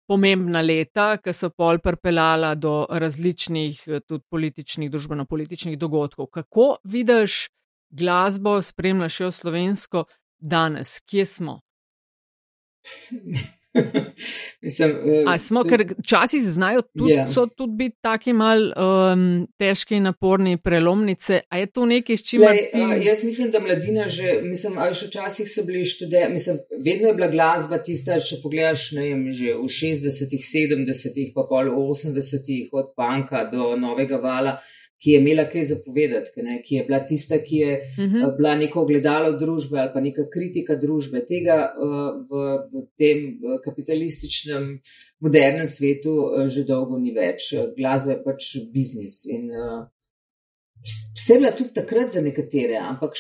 pomembna leta, ki so pol pripeljala do različnih, eh, tudi političnih, družbeno-političnih dogodkov. Kako vidiš glasbo, spremljaš jo slovensko danes, kje smo? Mislim, uh, smo, tudi, ker časi znajo tudi, yeah. Ja. tudi biti taki mal um, težki, naporni, prelomnice. A je to nekaj, s čimer ti? Uh, jaz mislim, da mladina že, mislim, ali še včasih so bili študenti, mislim, vedno je bila glasba tista, če pogledaš, ne vem, že v 60-ih, 70-ih, pa pol 80-ih, od panka do novega vala ki je imela kaj zapovedati, ne, ki je bila tista, ki je uh mhm. eh, -huh. bila neko ogledalo družbe ali pa neka kritika družbe. Tega uh, v, v tem uh, kapitalističnem, modernem svetu uh, že dolgo ni več. Glasba je pač biznis. In uh, vse je bila tudi takrat za nekatere, ampak.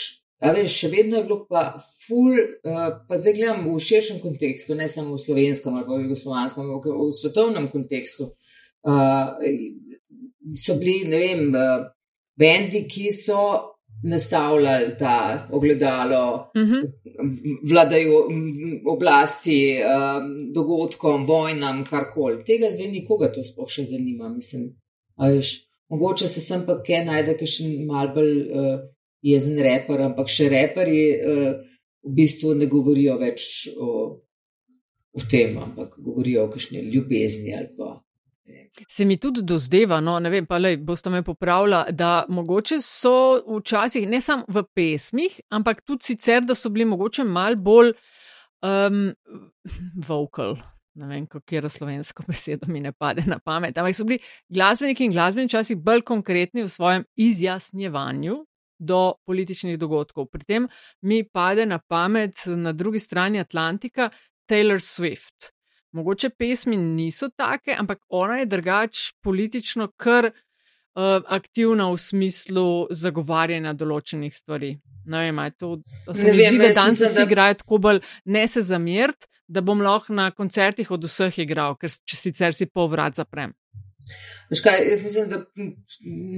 A veš, še vedno je bilo pa ful, uh, pa zdaj gledam v širšem kontekstu, ne samo v slovenskem ali v jugoslovanskem, ampak v svetovnem kontekstu. Uh, so bili, ne vem, bendi, ki so nastavljali ta ogledalo, uh mhm. -huh. vladajo oblasti, um, dogodkom, vojnam, karkoli. Tega zdaj nikoga to sploh še zanima. Mislim, veš, mogoče se sem pa kaj najde, ki še mal bolj uh, jezen reper, ampak še reperi uh, v bistvu ne govorijo več o, o tem, ampak govorijo o kakšni ljubezni ali pa. Se mi tudi dozdeva, no, ne vem, pa le boste me popravila, da mogoče so včasih ne samo v pesmih, ampak tudi sicer, da so bili mogoče mal bolj um, vocal. Ne vem, kako je slovensko besedo, mi ne pade na pamet. Ampak so bili glasbeniki in glasbeni časi bolj konkretni v svojem izjasnjevanju do političnih dogodkov. Pri tem mi pade na pamet na drugi strani Atlantika Taylor Swift mogoče pesmi niso take, ampak ona je drugač politično kar uh, aktivna v smislu zagovarjanja določenih stvari. Ne vem, to, se mi zdi, da danes vsi da... igrajo tako bolj ne se zamirt, da bom lahko na koncertih od vseh igral, ker če sicer si pol vrat zaprem. Veš kaj, jaz mislim, da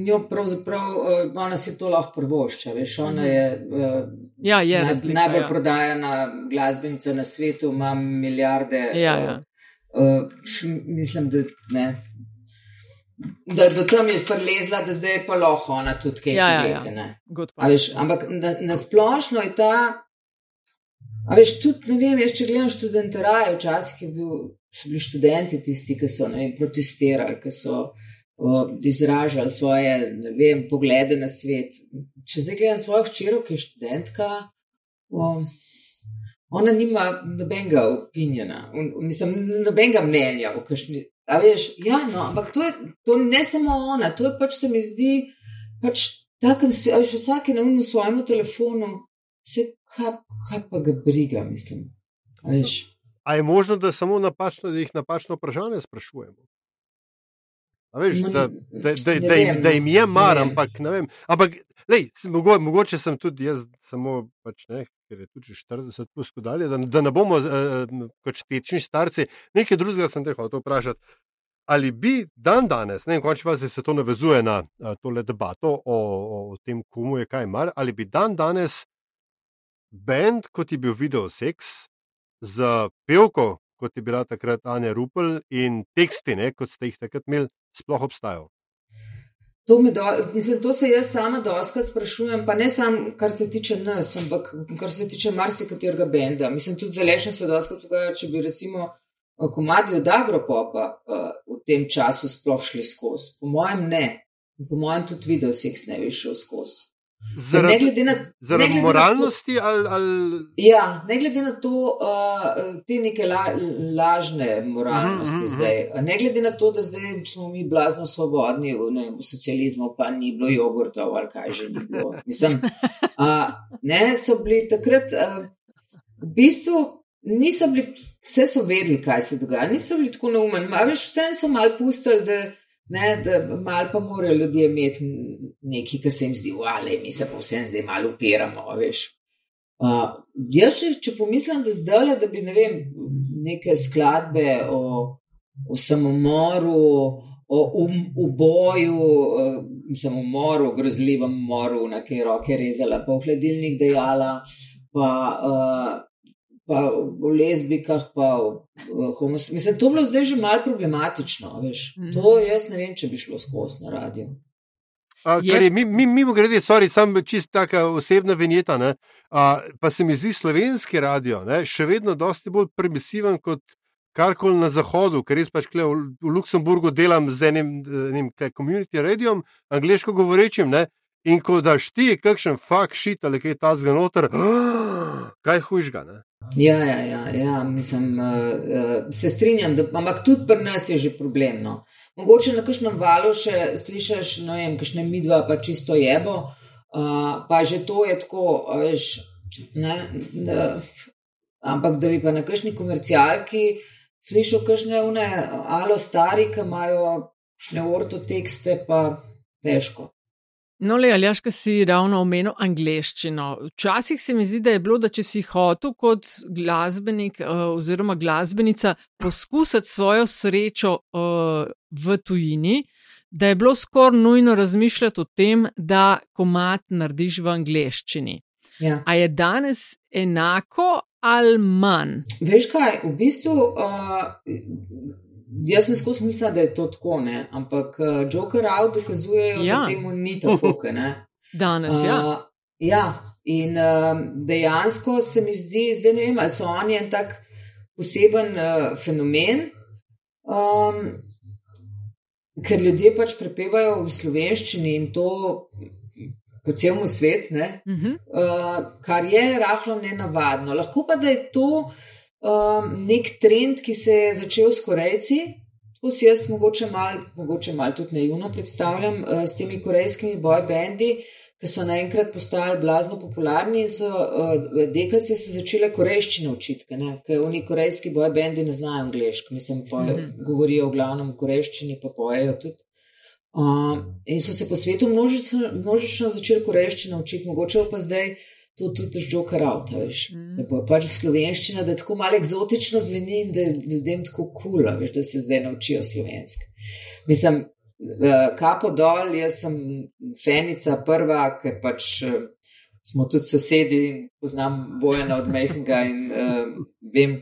njo pravzaprav, uh, ona si to lahko prvošča, veš, ona je, uh, Ja, je naj, razlika, najbolj ja. prodajana glasbenica na svetu, ima milijarde. Ja, ja. Uh, uh, š, mislim, da ne. Da do tam je prelezla, da zdaj je pa lahko ona tudi kaj Ja, ja, poveke, ja. ne. Good A point. veš, ampak na, na splošno je ta. A veš, tudi ne vem, jaz če gledam študente raje, včasih je bil, so bili študenti tisti, ki so vem, protestirali, ki so o, izražali svoje vem, poglede na svet. Če zdaj gledam svojo hčero, ki je študentka, o, ona nima nobenega opinjena, mislim, nobenega mnenja o kakšni. A veš, ja, no, ampak to je to ne samo ona, to je pač se mi zdi, pač takem, se- a veš, vsak je na umu svojemu telefonu, se kaj, kaj pa ga briga, mislim. A veš. A je možno, da, samo napačno, da jih napačno vprašanje sprašujemo? A Veš, Ma, da, da, da, da, jim, da no. jim je mar, ampak ne vem. Ampak, lej, mogo, mogoče sem tudi jaz, samo pač ne, ker je tudi že 40 plus podalje, da, da ne bomo uh, kot tečni starci. Nekaj drugega sem te hotel vprašati. Ali bi dan danes, ne vem, končni fazi se to navezuje na uh, tole debato o, o, o tem, komu je kaj mar, ali bi dan danes bend, kot je bil video seks, z pevko, kot je bila takrat Anja Rupel, in teksti, ne, kot ste jih takrat imeli, sploh obstajal. To, do, mislim, to se jaz sama doskrat sprašujem, pa ne samo, kar se tiče nas, ampak kar se tiče marsikaterega benda. Mislim, tudi zalešno se doskrat pogaja, če bi recimo eh, komadi od Agropopa uh, v tem času sploh šli skozi. Po mojem ne. Po mojem tudi video seks ne bi šel skozi. Ker ne glede na, ne zaradi glede na to- moralnosti ali, ali Ja, ne glede na to, uh, te neke la, lažne moralnosti Mhm, mhm, -huh, zdaj. Ne glede na to, da zdaj smo mi blazno svobodni, ne, v socializmu pa ni bilo jogurtov ali kaj že ni bilo. Mislim, uh, ne, so bili takrat, uh, v bistvu niso bili, vse so vedeli, kaj se dogaja, niso bili tako veš, vse so mal pustili, da. Ne, da malo pa morajo ljudje imeti nekaj, kar se jim zdi, ali mi se pa vsem zdaj malo upiramo, veš. Uh, jaz, če, če pomislim, da zdaj, da bi ne vem, neke skladbe o, o samomoru, o um, uboju, uh, samomoru, grozljivem umoru, na kaj roke rezala, pa v hladilnik dejala, pa, uh, pa v lezbikah, pa v homoseks. Mislim, to bi bilo zdaj že malo problematično. Veš. Mhm. To jaz ne vem, če bi šlo skozi na radio. A, Je- je mimo mi, mimo grede, sorry, sam čist taka osebna vinjeta, ne, a, pa se mi zdi slovenski radio ne, še vedno dosti bolj permisiven kot karkoli na zahodu, ker res pač kle v, v Luksemburgu delam z enim, enim kle, community radiom, angliško govorečim, ne, in ko daš ti kakšen fakt shit ali kaj ta zganoter, kaj hujžga, ne. Ja, ja, ja, ja mislim, uh, uh, se strinjam, da, ampak tudi pri nas je že problem. No. Mogoče na kakšnem valu še slišiš, no vem, kakšne midva pa čisto jebo, uh, pa že to je tako, veš. Ne, da, ampak da bi pa na kakšni komercialki slišal kakšne une alo stari, ki imajo šne ortotekste, pa težko. No, le, Aljaš, ki si ravno omenil angleščino. Včasih se mi zdi, da je bilo, da če si hotel kot glasbenik uh, oziroma glasbenica poskusiti svojo srečo uh, v tujini, da je bilo skoraj nujno razmišljati o tem, da komat narediš v angleščini. Ja. A je danes enako ali manj? Veš kaj, v bistvu, uh, jaz sem skozi mislila, da je to tako, ne? ampak uh, Joker Out dokazujejo, Ja. da temu ni tako. ne. Danes, ja. Uh, ja, in um, dejansko se mi zdi, zdaj ne vem, ali so oni en tak poseben uh, fenomen, um, ker ljudje pač prepevajo v slovenščini in to po celem svetu, Uh -huh. uh, kar je rahlo nenavadno. Lahko pa da je to um, nek trend, ki se je začel s Korejci. To si jaz mogoče malo mal tudi naivno predstavljam uh, s temi korejskimi bojbendi, ki so naenkrat postali blazno popularni in so uh, deklice se začele korejščino učiti, ker oni korejski bojbendi ne znajo angliško, mislim, Mhm. mm -hmm. govorijo v glavnem korejščini, pa pojejo tudi. Uh, in so se po svetu množično, množično začeli korejščino učiti, mogoče pa zdaj to tudi z Joker out, a veš. Mhm. Da bo pač slovenščina, da tako malo eksotično zveni in da ljudem tako kul, cool, da se zdaj naučijo slovenski. Mislim, kapo dol, jaz sem fenica prva, ker pač smo tudi sosedi in poznam Bojana od Mejhnega in uh, vem,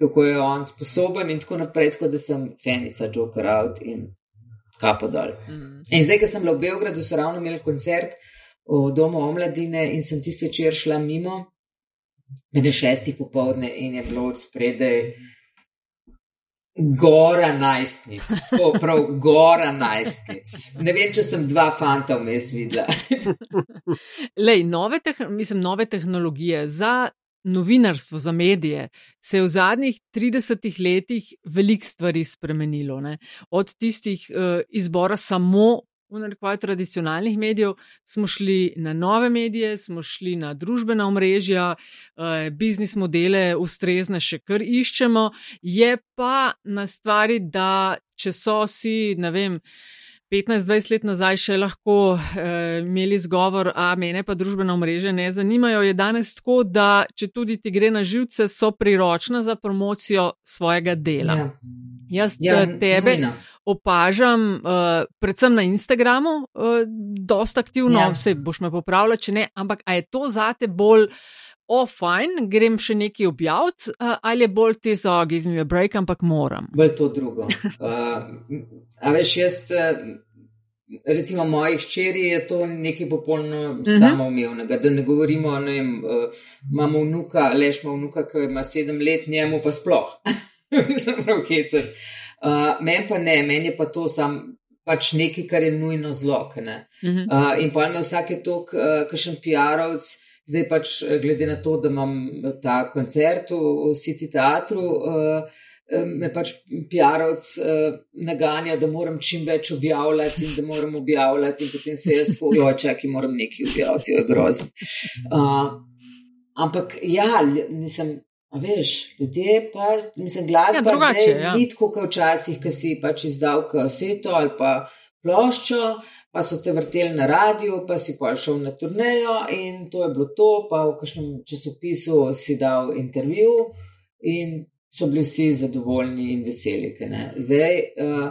kako je on sposoben in tako naprej, tako da sem fenica Joker out in kapo dol. Mm. In zdaj, ko sem bila v Beogradu, so ravno imeli koncert v domu omladine in sem tisti večer šla mimo, mene šestih popovdne in je bilo od spredaj. Gora najstnic, tako prav, gora najstnic. Ne vem, če sem dva fanta vmes videla. Lej, nove, mislim, nove tehnologije za novinarstvo, za medije, se je v zadnjih 30 letih veliko stvari spremenilo. Ne? Od tistih uh, izbora samo. V narekovaj tradicionalnih medijev smo šli na nove medije, smo šli na družbena omrežja, eh, biznis modele, ustrezne še kar iščemo. Je pa na stvari, da če so si, ne vem, 15-20 let nazaj še lahko eh, imeli zgovor, a mene pa družbena mreža ne zanimajo, je danes tako, da če tudi ti gre na živce, so priročna za promocijo svojega dela. Ja. Jaz ja, eh, tebe nujno. opažam, uh, predvsem na Instagramu, uh, dosta aktivno, ja. vse boš me popravljal, če ne, ampak a je to zate bolj o, fajn, grem še nekaj objaviti, uh, ali je bolj ti za, give me a break, ampak moram. Bolj to drugo. Uh, a veš, jaz, recimo, mojih hčeri je to nekaj popolno uh mhm. -huh. samoumevnega. Da ne govorimo, ne vem, uh, imamo vnuka, leš ima vnuka, ki ima sedem let, njemu pa sploh. Mislim, prav kecem. Uh, meni pa ne, meni je pa to sam. Pač nekaj, kar je nujno zlo. Uh -huh. uh, in pa me vsake tok, uh, kakšen PR-ovc, Zdaj pač, eh, glede na to, da imam eh, ta koncert v City Teatru, uh, me pač PR-ovc naganja, da moram čim več objavljati in da moram objavljati, in potem se jaz tako očakam, ki moram nekaj objaviti, je grozno. Uh, ampak ja, nisem. A veš, ljudje pa, mislim, glasba ja, zdaj ja. ni tako, kot včasih, ki si pač izdal kaseto ali pa ploščo, pa so te vrteli na radiju, pa si pa šel na turnejo in to je bilo to, pa v kažem časopisu si dal intervju in so bili vsi zadovoljni in veseli. Zdaj uh,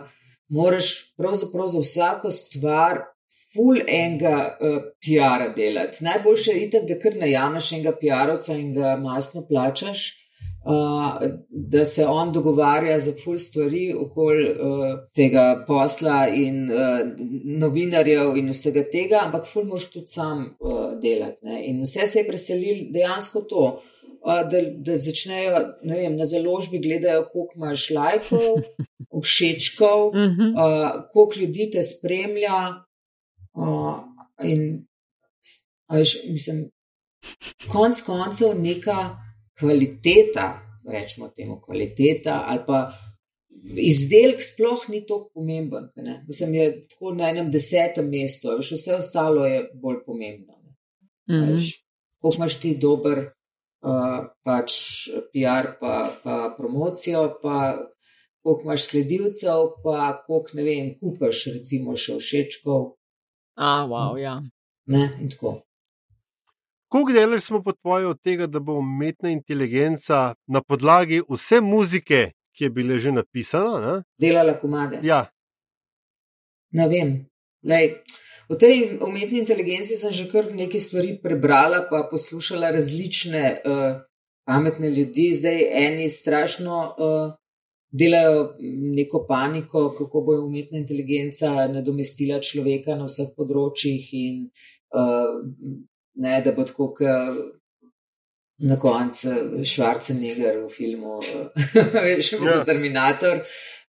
moraš pravzaprav za vsako stvar. Ful enega uh, PR-a delati. Najboljše je, itak, da kar najameš enega PR-ovca in ga masno plačaš, da se on dogovarja za ful stvari okoli uh, tega posla in uh, novinarjev in vsega tega, ampak ful moš tudi sam uh, delati. Ne? In vse se je preselil dejansko to. Da, da začnejo vem, na založbi gledati, koliko imaš lajkov, všečkov, uh, koliko ljudi te spremlja. Uh, in, veš, mislim, konc koncev, neka kvaliteta, rečemo temu kvaliteta, ali pa izdelek sploh ni tako pomemben. Ne? Mislim, je tako na enem desetem mestu, veš, vse ostalo je bolj pomembno. Mm -hmm. Ko imaš ti dober uh, pač PR, pa, pa promocijo, pa koliko imaš sledilcev, pa koliko ne vem, kupaš, recimo, še všečkov. A, wow, ja. Ne, in tako. Kako delaš smo po tvoju od tega, da bo umetna inteligenca na podlagi vse muzike, ki je bila že napisana? Ne? Delala komade. Ja. Ne vem. Lej, v tej umetni inteligenci sem že kar nekaj stvari prebrala, pa poslušala različne uh, pametne ljudi. Zdaj eni strašno. Uh, Delajo neko paniko, kako bo umetna inteligenca nadomestila človeka na vseh področjih, in uh, ne, da bo tako, kot na koncu Švarcenegar v filmu, še vedno ja. Terminator.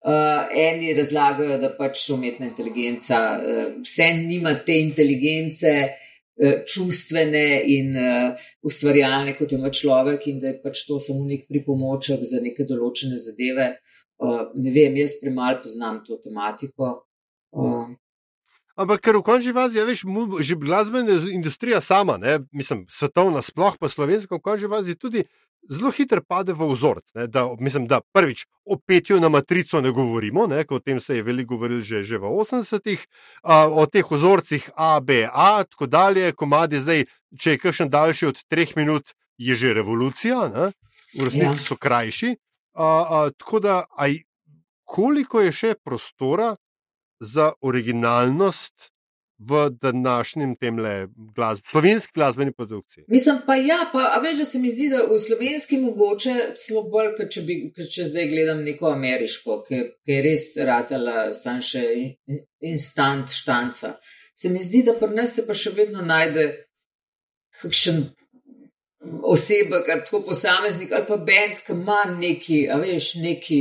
Uh, eni razlagajo, da pač umetna inteligenca, uh, vse nima te inteligence, uh, čustvene in uh, ustvarjalne, kot ima človek, in da je pač to samo nek pripomoček za neke določene zadeve. Uh, ne vem, jaz premalo poznam to tematiko. Uh, Ampak ker v končni fazi, ja, veš, že glasbena industrija sama, ne, mislim, svetovna, sploh pa slovenska, v končni fazi tudi zelo hitro pade v vzorc. Ne, da, mislim, da prvič o petju na matrico ne govorimo, ne, o tem se je veliko govorilo že, že v 80-ih, o teh vzorcih A, B, A, tako dalje, komadi zdaj, če je kakšen daljši od treh minut, je že revolucija, ne, v resnici ja. so krajši. A, a, tako da, aj, koliko je še prostora? Za originalnost v današnjem temle glasbi, slovenski glasbeni produkciji. Mislim pa, ja, pa a veš, da se mi zdi, da v slovenski mogoče celo bolj, kot če, bi, kot če zdaj gledam neko ameriško, ki, ki je res ratala sam še instant štanca. Se mi zdi, da pri nas se pa še vedno najde kakšen oseba, tako posameznik ali pa bend, ki ima neki, a veš, neki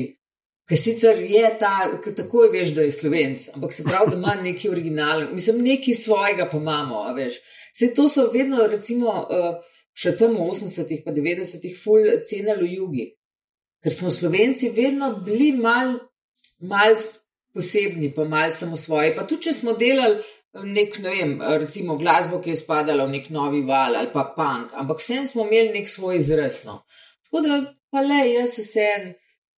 Ker sicer je ta, ki takoj veš, da je slovenc, ampak se pravi, da ima neki originalen, mislim, nekaj svojega pa imamo, veš. Vse to so vedno, recimo, eh, še tam v 80-ih, pa 90-ih, ful cenili v jugi. Ker smo slovenci vedno bili mal, mal posebni, pa mal samo svoji. Pa tudi, če smo delali nek, ne vem, recimo glasbo, ki je spadala v nek novi val ali pa punk, ampak vsem smo imeli nek svoj izraz. No. Tako da, pa le, jaz vsem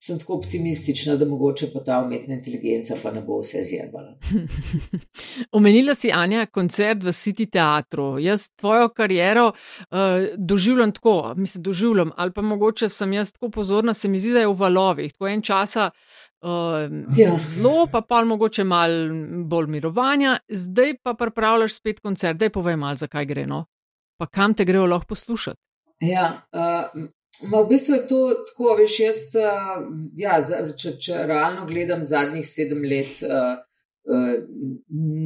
sem tako optimistična, da mogoče pa ta umetna inteligenca pa ne bo vse zjebala. Omenila si, Anja, koncert v City Teatru. Jaz tvojo kariero uh, doživljam tako, mislim, doživljam, ali pa mogoče sem jaz tako pozorna, se mi zdi, da je v valovih. Tako en časa. Uh, ja. Zelo, pa pa mogoče malo bolj mirovanja, zdaj pa pripravljaš spet koncert, da je povej malo, zakaj gre. No? Pa kam te grejo lahko poslušati? Ja, uh, Ma v bistvu je to tako, veš, jaz, uh, ja, če, če realno gledam zadnjih sedem let, uh, uh,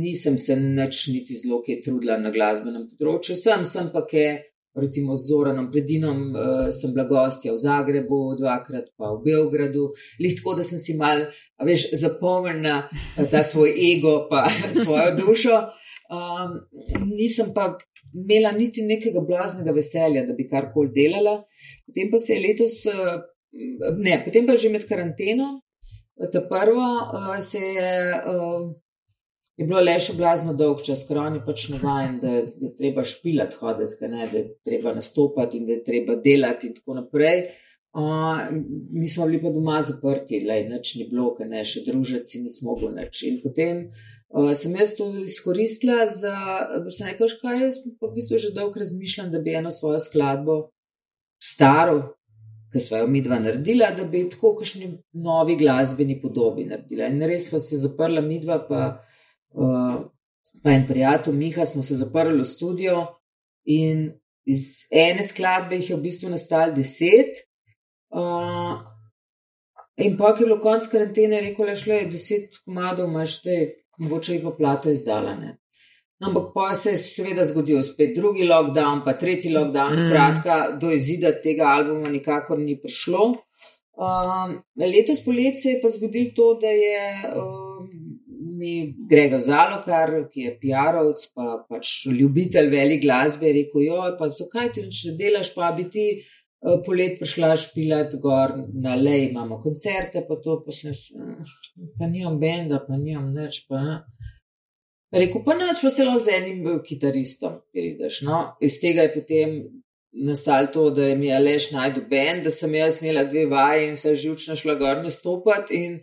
nisem se nič niti zelo kaj trudila na glasbenem področju. Sem, sem pa ke, recimo z Zoranom Predinom, uh, sem bila gostja v Zagrebu, dvakrat pa v Beogradu. Lih tako, da sem si mal, veš, zapomnila ta svoj ego pa svojo dušo. Um, nisem pa imela niti nekega blaznega veselja, da bi karkoli delala. Potem pa se je letos, eh, ne, potem pa že med karanteno, ta prva eh, se je, eh, je bilo le še blazno dolg čas, ker oni pač navajen, da je treba špilat hoditi, ne, da je treba nastopati in da je treba delati in tako naprej. Uh, mi smo bili pa doma zaprti, le noč ni bilo, ne še družiti, nismo mogli noč. In potem uh, sem jaz to izkoristila za, da sem rekel, kaj jaz pa v bistvu že dolgo razmišljam, da bi eno svojo skladbo, staro, ki smo jo mi dva naredila, da bi tako kakšni novi glasbeni podobi naredila. In res pa se zaprla mi dva, pa, uh, pa en prijatelj Miha, smo se zaprli v studio in iz ene skladbe jih je v bistvu nastalo deset. Uh, in pa, ki je bilo konc karantene, rekel, da je deset komadov, imaš te, mogoče jih pa plato izdalane. Ampak pa se seveda zgodil spet drugi lockdown, pa tretji lockdown, mm. skratka, do izida tega albuma nikakor ni prišlo. Um, letos poletje se je pa zgodilo to, da je um, Grega Zalokar, ki je PR-ovc, pa pač ljubitelj velik glasbe, rekel: Jo, pa zakaj ti ne delaš, pa bi ti Eh, polet prišla špilat gor na lej, imamo koncerte, pa to, pa sem, pa nimam benda, pa nimam nič, pa ne. Rekel, pa nič, pa se lahko z enim eh, kitaristom prideš. No, iz tega je potem nastalo to, da je mi Aleš najdu bend, da sem jaz imela dve vaje in se živčno šla gor nastopati in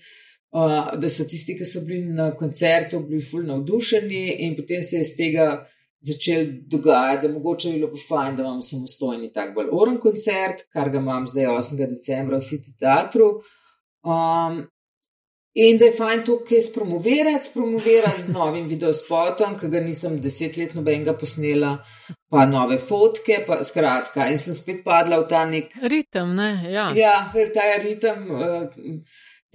uh, da so tisti, ki so bili na koncertu, bili fulno navdušeni in potem se je iz tega začel dogajati, da mogoče bi bilo pa fajn, da imamo samostojni tak bolj oren koncert, kar ga imam zdaj 8. decembra v City Teatru. Um, in da je fajn to, kaj spromovirati, spromovirati z novim videospotom, ki ga nisem deset let nobenega posnela, pa nove fotke, pa skratka. In sem spet padla v ta nek ritem, ne? Ja, ja ta ritem. Uh,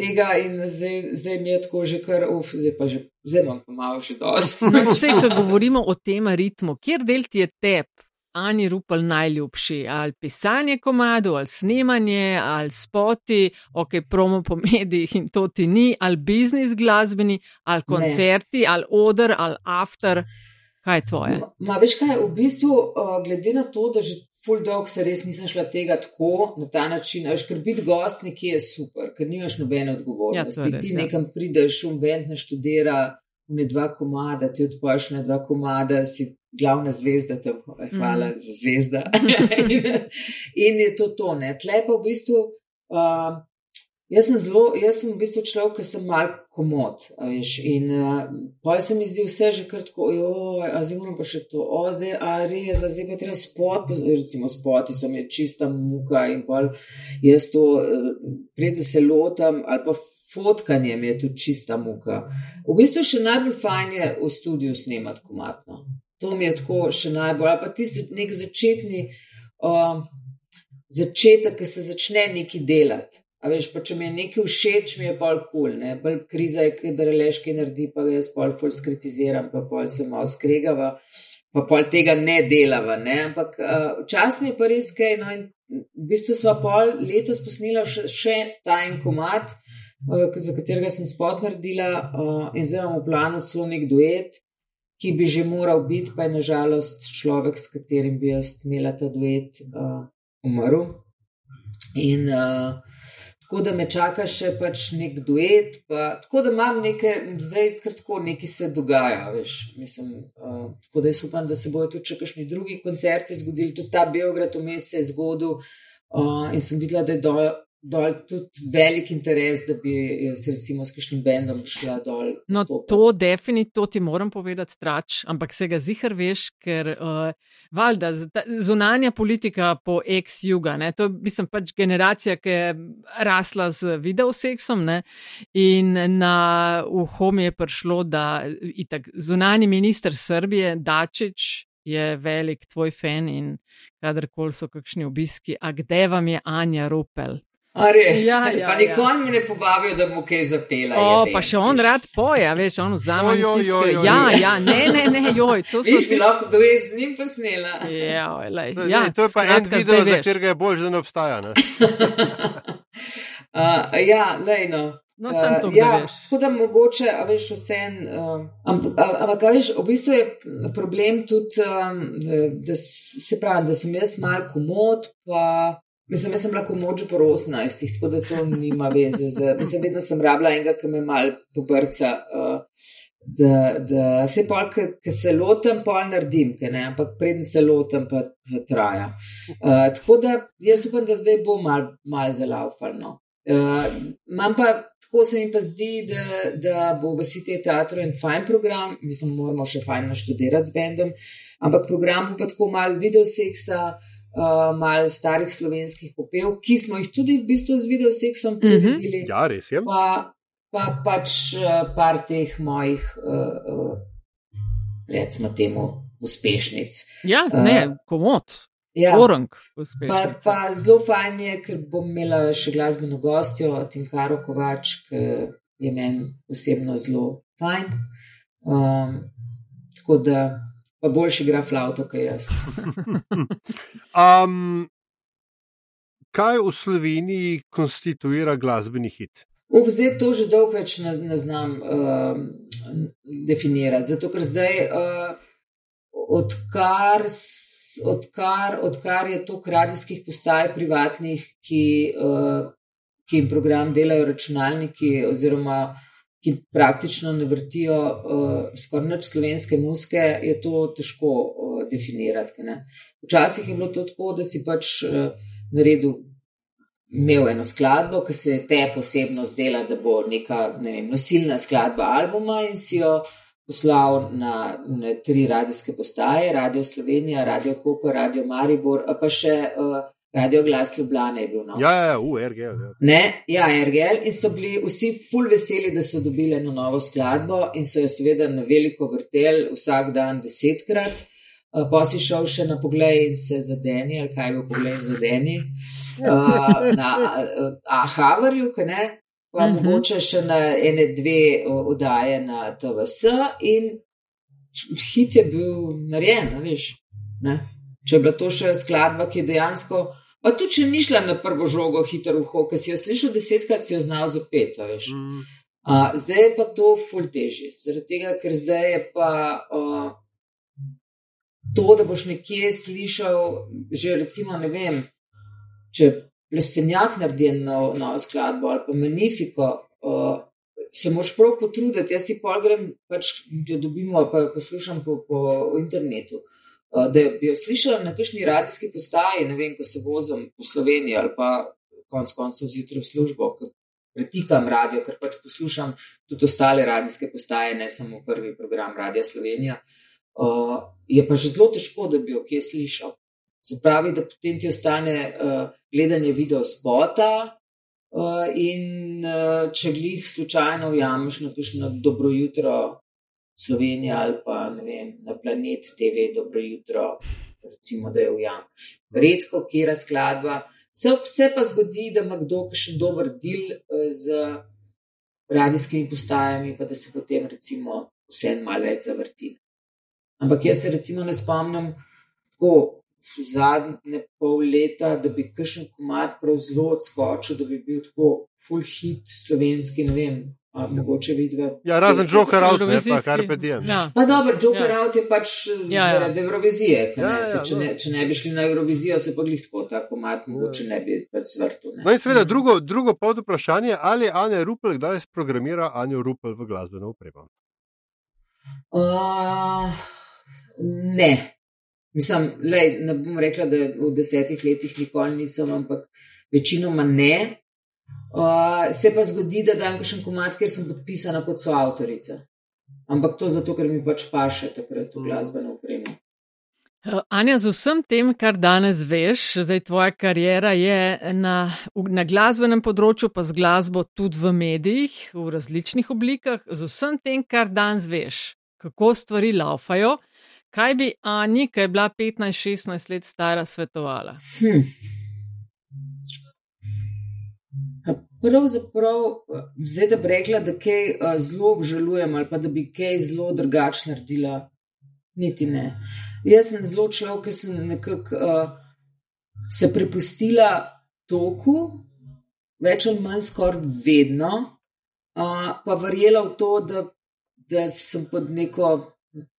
tega in zdaj, zdaj mi je tako že kar, uf, zdaj pa že, zdaj imam pa malo še dosti. No, vse, ko govorimo o tem ritmu, kjer del ti je tep, Ani Rupel najljubši, ali pisanje komado, ali snemanje, ali spoti, ok, promo po medijih in to ti ni, ali biznis glasbeni, ali koncerti, ne. ali odr, ali after. Kaj je tvoje? Ma, ma veš kaj, v bistvu, uh, glede na to, da že full dog se res nisem šla tega tako, na ta način, veš, ker biti gost nekje je super, ker nimaš nobene odgovornosti. Ja, res, ti ja. nekam prideš, um bend naštudira, ne dva komada, ti odpoješ na dva komada, si glavna zvezda, te hvala mm. za zvezda. in, in je to to, ne. Tle pa v bistvu. Uh, Jaz sem zelo, jaz sem v bistvu človek, ki sem mal komod. In uh, pa se mi zdi vse že kratko, zdaj moram pa še to, o, zdaj, a res, zdaj pa treba spot, recimo spoti so mi čista muka in pol jaz to, uh, pred se lotam ali pa. Fotkanje je tu čista muka. V bistvu še najbolj fajn je v studiu snemati komatno. To mi je tako še najbolj. Ali pa ti nek začetni, uh, začetek, ki se začne nekaj delati. A veš, pa če mi je nekaj všeč, mi je pol kul, cool, bolj kriza je, da releš kaj naredi, pa jaz pol ful skritiziram, pa pol se malo skregava, pa pol tega ne delava, ne? ampak uh, včasih mi je pa res kaj, no in v bistvu sva pol letos posnila še, še ta en komat, uh, za katerega sem spot naredila uh, in zdaj imam v planu celo nek duet, ki bi že moral biti, pa je nažalost človek, s katerim bi jaz imela ta duet, uh, umrl. In tako da me čaka še pač nek duet. Pa, tako da imam nekaj, zdaj kratko, nekaj se dogaja. Veš, mislim, uh, tako da jaz upam, da se bodo tudi še kakšni drugi koncerti zgodili, tudi ta Beograd vmes se je zgodil. Uh, in sem videla, da je dol, dol tudi velik interes, da bi se recimo s kakšnim bendom šla dol. No, stopati. to definitivno, ti moram povedati, trač, ampak se ga zihar veš, ker uh, valjda zunanja politika po ex-juga, to je, pač generacija, ki je rasla z videoseksom ne? in na uho mi je prišlo, da itak zunani minister Srbije, Dačič, je velik tvoj fan in kadarkoli so kakšni obiski, a kde vam je Anja Rupel? A res, ja, ja, pa nikoli ja. mi ne povabijo, da bo kaj zapela. O, pa še on rad poje, veš, on vzame. Jo, jo, jo, ja, ja, ne, ne, ne, joj, to so. Ti lahko dojed z njim posnela. Ja, lej, ne, ja, ne, to je pa en video, za katerega je bolj, da ne obstaja. Ne? uh, ja, lej no. No, sem to uh, ja, tako da mogoče, a veš, vse en. Uh, ampak, veš, v bistvu je problem tudi, um, da, da se pravi, da sem jaz mal komod, pa Mislim, jaz sem lahko moč po 18, tako da to nima veze. Z, mislim, vedno sem rabila enega, ki me mal pobrca. Uh, Da, da se pa, ki se lotem, pa naredim, ne, ampak prednji se lotem, pa traja. Uh, tako da jaz upam, da zdaj bo mal, mal zelo ufalno. Uh, Imam pa, tako se mi pa zdi, da, da bo v City Teatru en fajn program, mislim, moramo še fajn naštudirati z bendom, ampak program bo pa tako mal videoseksa, uh, uh, malo starih slovenskih popev, ki smo jih tudi v bistvu z videoseksom mhm. pripravili. Ja, res je. Pa, pa pač uh, par teh mojih, uh, uh, recimo, temu uspešnic. Ja, ne, uh, komod. Ja, Orang, pa, pa zelo fajn je, ker bom imela še glasbeno gostjo, Tinkaro Kovač, ki je meni osebno zelo fajn. Um, tako da pa boljši igra flauto, kot jaz. um, kaj v Sloveniji konstituira glasbeni hit? Zdaj to že dolgo več ne, ne znam uh, definirati. Zato, ker zdaj, uh, odkar, odkar, odkar je to radijskih postaj privatnih, ki, uh, ki jim program delajo računalniki, oziroma ki praktično ne vrtijo uh, skoraj nič slovenske muske, je to težko uh, definirati. Včasih je bilo to tako, da si pač uh, naredil. Imel eno skladbo, ki se je te posebno zdela, da bo neka ne vem, nosilna skladba albuma, in si jo poslal na ne, tri radijske postaje: Radio Slovenija, Radio Koper, Radio Maribor, pa še uh, Radio Glas Ljubljana je bil. No? Ja, ja, ja, v RGL. Ja. Ne, ja, RGL in so bili vsi ful veseli, da so dobili eno novo skladbo in so jo seveda na veliko vrtel vsak dan desetkrat. Uh, pa si šel še na pogled in se zadeni, ali kaj bo pogled zadeni. Uh, na uh, Ahavarju, ki ne, pa uh mhm. -huh. mogoče še na ene dve oddaje na TVS in hit je bil narejen, veš. Ne? Če je bila to še skladba, ki je dejansko Pa tudi, če ni šla na prvo žogo, hitro v hoke, si jo slišal desetkrat, si jo znal zapet. Mm. Uh, zdaj je pa to ful teži. Zaradi tega, ker zdaj je pa uh, to, da boš nekje slišal, že recimo, ne vem, če plestenjak naredi novo no skladbo ali pa manifiko. Uh, Se moraš prav potruditi, jaz si pa grem, pač jo dobimo, pa jo poslušam po, po internetu. Eh, da bi jo slišala na kakšni radijski postaji, ne vem, ko se vozim po Sloveniji ali pa konc koncev zjutraj v službo, ker pretikam radio, ker pač poslušam tudi ostale radijske postaje, ne samo prvi program Radia Slovenija. Uh, je pa že zelo težko, da bi jo kje slišal. Se pravi, da potem ti ostane uh, gledanje video spota uh, in uh, če glih slučajno ujameš na kakšno dobro jutro Slovenija ali pa vem, na planet TV, dobro jutro, recimo, da jo ujameš. Redko, kera skladba. Se, se pa zgodi, da ima kdo še dober del uh, z radijskimi postajami, pa da se potem recimo vse en malo več zavrti. Ampak jaz se recimo ne spomnim tako v zadnje pol leta, da bi kakšen komat prav zelo odskočil, da bi bil tako full hit slovenski, ne vem. A, mogoče vidve. Ja, razen Joker out, ne pa kar pa dijem. Ja. Pa dobro, Joker ja. out je pač ja, ja. zaradi Eurovizije. Ja, ne, se, ja, če, ne, če ne bi šli na Eurovizijo, se pa glih tako, tako mat, mogoče ne bi pač svrtu. No in seveda drugo, drugo pod vprašanje, ali Anja Rupel kdaj sprogramira Anjo Rupel v glasbeno upremo? Uh, ne. Mislim, lej, ne bom rekla, da v desetih letih nikoli nisem, ampak večinoma ne. Uh, se pa zgodi, da dam še en komat, ker sem podpisana kot soavtorica. Ampak to zato, ker mi pač paše takrat v glasbeno upremo. Anja, z vsem tem, kar danes veš, zdaj tvoja karijera je na, na glasbenem področju, pa z glasbo tudi v medijih, v različnih oblikah, z vsem tem, kar danes veš, kako stvari laufajo, Kaj bi Ani, ki je bila 15-16 let stara, svetovala? Hm. Pravzaprav, zdaj da bi rekla, da kaj zelo obžalujem ali pa da bi kaj zelo drugače naredila, niti ne. Jaz sem zelo človek, ki sem nekako uh, se prepustila toku, več ali manj skoraj vedno, uh, pa verjela v to, da, da sem pod neko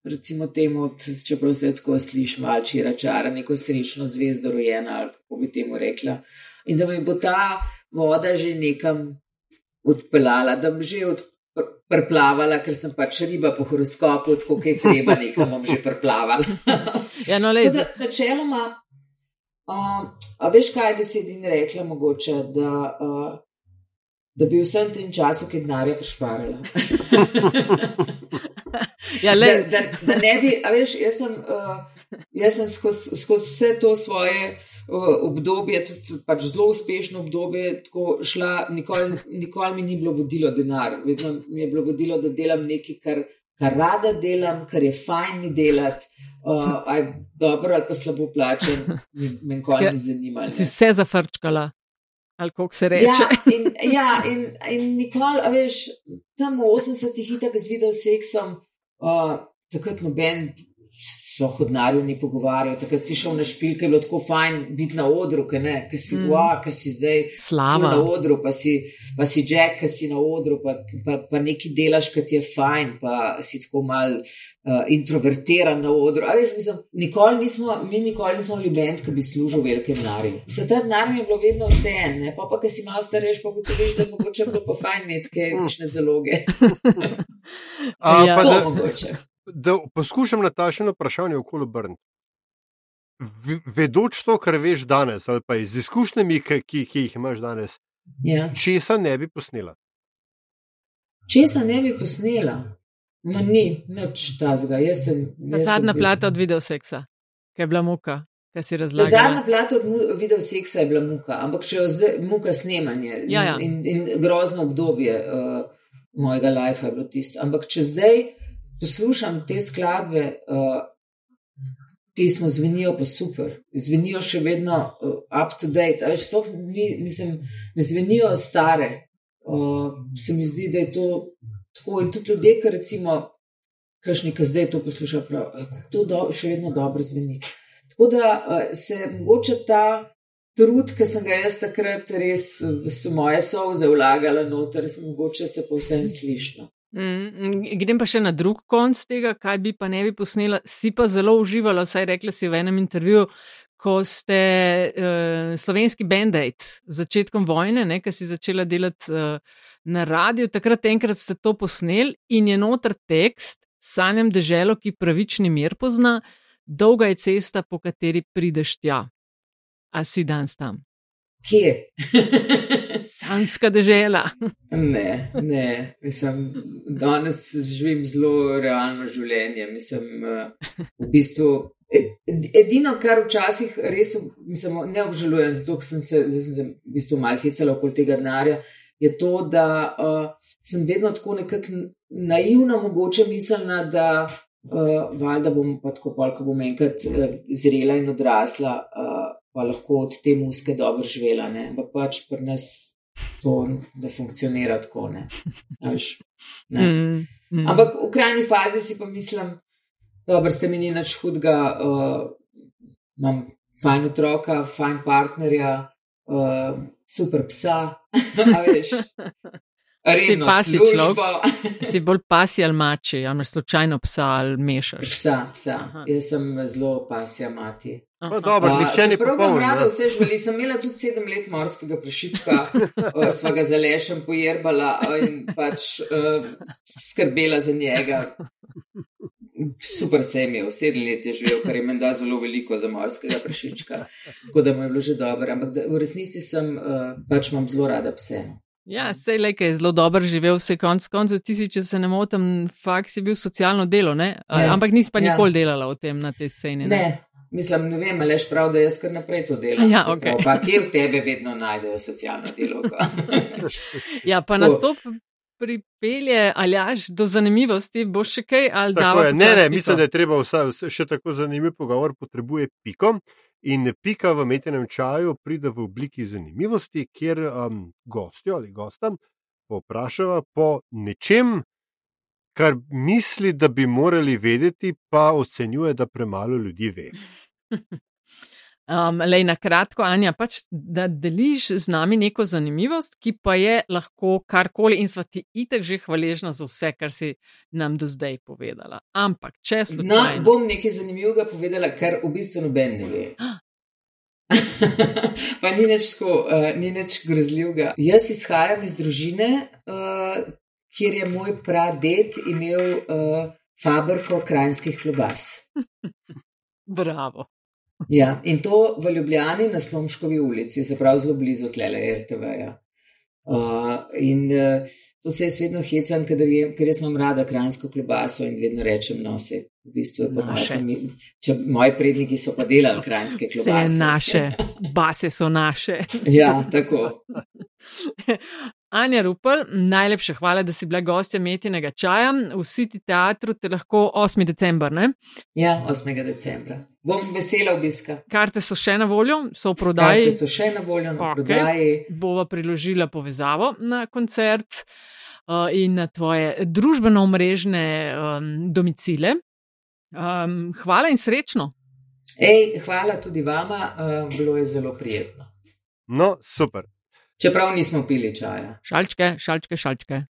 recimo temu, čeprav se tako sliši, malči račara, neko srečno zvezdo rojena, ali kako bi temu rekla. In da mi bo ta voda že nekam odpeljala, da bi že odplavala, ker sem pač riba po horoskopu, tako kaj treba, nekam bom že prplavala. ja, no, le. Načeloma, uh, a veš, kaj bi se edin rekla, mogoče, da. Uh, Da bi vsem tem času, ki denarja pošparila. ja, da, da, da ne bi, a veš, jaz sem, uh, jaz sem skozi skoz vse to svoje obdobje, tudi pač zelo uspešno obdobje, tako šla, nikoli, nikoli mi ni bilo vodilo denar. Vedno mi je bilo vodilo, da delam nekaj, kar, kar rada delam, kar je fajn mi delati. Uh, aj dobro ali pa slabo plačen, me nikoli ni zanimalo. Si vse zafrčkala ali kako se reče. Ja, in, ja, in, in nikoli, veš, tam v 80-ih hitek z video seksom, uh, takrat noben so hodnarju ni pogovarjal, takrat si šel na špil, ker je bilo tako fajn biti na odru, ker si, mm. wow, si zdaj na odru, pa si, pa si Jack, ki si na odru, pa, pa, pa nekaj delaš, ki ti je fajn, pa si tako mal uh, introvertiran na odru. Veš, mislim, nikoli nismo, mi nikoli nismo bili bend, ki bi služil velike denarje. Za ta denar mi je bilo vedno vse en, pa pa, ki si malo starejši, pa ti veš, da mogoče bilo pa fajn imeti kakšne zaloge. A, ja. pa, da, mogoče da poskušam na ta še eno vprašanje okoli obrniti. Vedoč to, kar veš danes, ali pa iz izkušnjami, ki, ki jih imaš danes, ja. česa ne bi posnela? Česa ne bi posnela? No, ni nič tazga. Zadnja plata od videoseksa, ki je bila muka. Zadnja plata od videoseksa je bila muka, ampak je zdaj muka snemanje ja, ja. In, in grozno obdobje uh, mojega life je bilo tisto. Ampak če zdaj poslušam te skladbe, uh, pismo zvenijo pa super, zvenijo še vedno uh, up to date. Ali sploh ni, mislim, ne zvenijo stare. Uh, se mi zdi, da je to tako. In tudi ljudje, ki recimo, kašni, ki zdaj to poslušajo, pravijo, da to do, še vedno dobro zveni. Tako da uh, se mogoče ta trud, ki sem ga jaz takrat res, so moje solze vlagala noter, sem mogoče se povsem slišno. Mm, grem pa še na drug konc tega, kaj bi pa ne bi posnela. Si pa zelo uživala, vsaj rekla si v enem intervjuju, ko ste uh, slovenski band-aid začetkom vojne, ki si začela delati uh, na radiju, takrat enkrat ste to posneli in je noter tekst, sanjam deželo, ki pravični mir pozna, dolga je cesta, po kateri prideš tja. A si danes tam? Kje? Sanska dežela. ne, ne, mislim, danes živim zelo realno življenje. Mislim, uh, v bistvu. Edino, kar včasih res mislim, ne obžalujem, zato sem se, sem se v bistvu malo hecala okoli tega denarja, je to, da uh, sem vedno tako nekako naivno mogoče mislila, da uh, valjda bom pa tako pol, ko bom enkrat uh, zrela in odrasla, uh, pa lahko od te muske dobro živela. Ampak pač pri nas to ne funkcionira tako. Ne? Ališ, ne? Mm, mm. Ampak v krajni fazi si pa mislim, dobro, se mi ni nič hudega, uh, imam fajn otroka, fajn partnerja, uh, super psa. Redno, si pasi človek. si bolj pasi ali mači, ali slučajno psa ali mešaš. Psa, psa. Jaz sem zelo pasja mati. Dobro, nihče ni prav. Prav rada vse živeli. Sem imela tudi sedem let morskega prešička, sva ga zalešem pojerbala in pač uh, skrbela za njega. Super se jim je, sedem let je živel, kar je menda zelo veliko za morskega prešička. Tako da mu je bilo že dobro. Ampak da, v resnici sem, uh, pač imam zelo rada pse. Ja, sej le, ki je zelo dobro živel, vse konc koncev, ti si, če se ne motim, fakt si bil socialno delo, ja. ampak nisi pa ja. nikoli delala v tem na tej sceni. Ne? ne. Mislim, ne vem, ali je prav, da jaz kar naprej to delam. Ja, okay. Pa kje v tebe vedno najdejo socialno delo? ja, pa nastop pripelje, ali až do zanimivosti, bo še kaj ali da. Ne, ne, mislim, da je treba vse še tako zanimiv pogovor, potrebuje piko. In pika v metenem čaju pride v obliki zanimivosti, kjer um, gostjo ali gostom poprašava po nečem, kar misli, da bi morali vedeti, pa ocenjuje, da premalo ljudi ve. Um, Lej na kratko, Anja, pač, da deliš z nami neko zanimivost, ki pa je lahko karkoli in sva ti itek že hvaležna za vse, kar si nam do zdaj povedala. Ampak, če slučajno. No, bom nekaj zanimivega povedala, kar v bistvu noben ne ve. pa ni nič tako, uh, ni nič grozljivega. Jaz izhajam iz družine, uh, kjer je moj praded imel uh, fabriko krajinskih klobas. Bravo. Ja, in to v Ljubljani na Slomškovi ulici, se pravi zelo blizu tlele RTV. -ja. Uh, in uh, to se jaz vedno hecam, ker, je, ker jaz imam rada krajinsko klobaso in vedno rečem, no, se v bistvu je to naše. Če moji predniki so pa delali krajinske klobase. Vse naše, base so naše. ja, tako. Anja Rupel, najlepša hvala, da si bila gostja Metinega čaja. V City teatru te lahko 8. decembra, ne? Ja, 8. decembra. Bom vesela obiska. Karte so še na voljo, so v prodaji. Karte so še na voljo, na okay. prodaji. Bova priložila povezavo na koncert uh, in na tvoje družbeno-omrežne um, domicile. Um, hvala in srečno. Ej, hvala tudi vama, uh, bilo je zelo prijetno. No, super. Čeprav nismo pili čaja. Šalčke, šalčke, šalčke.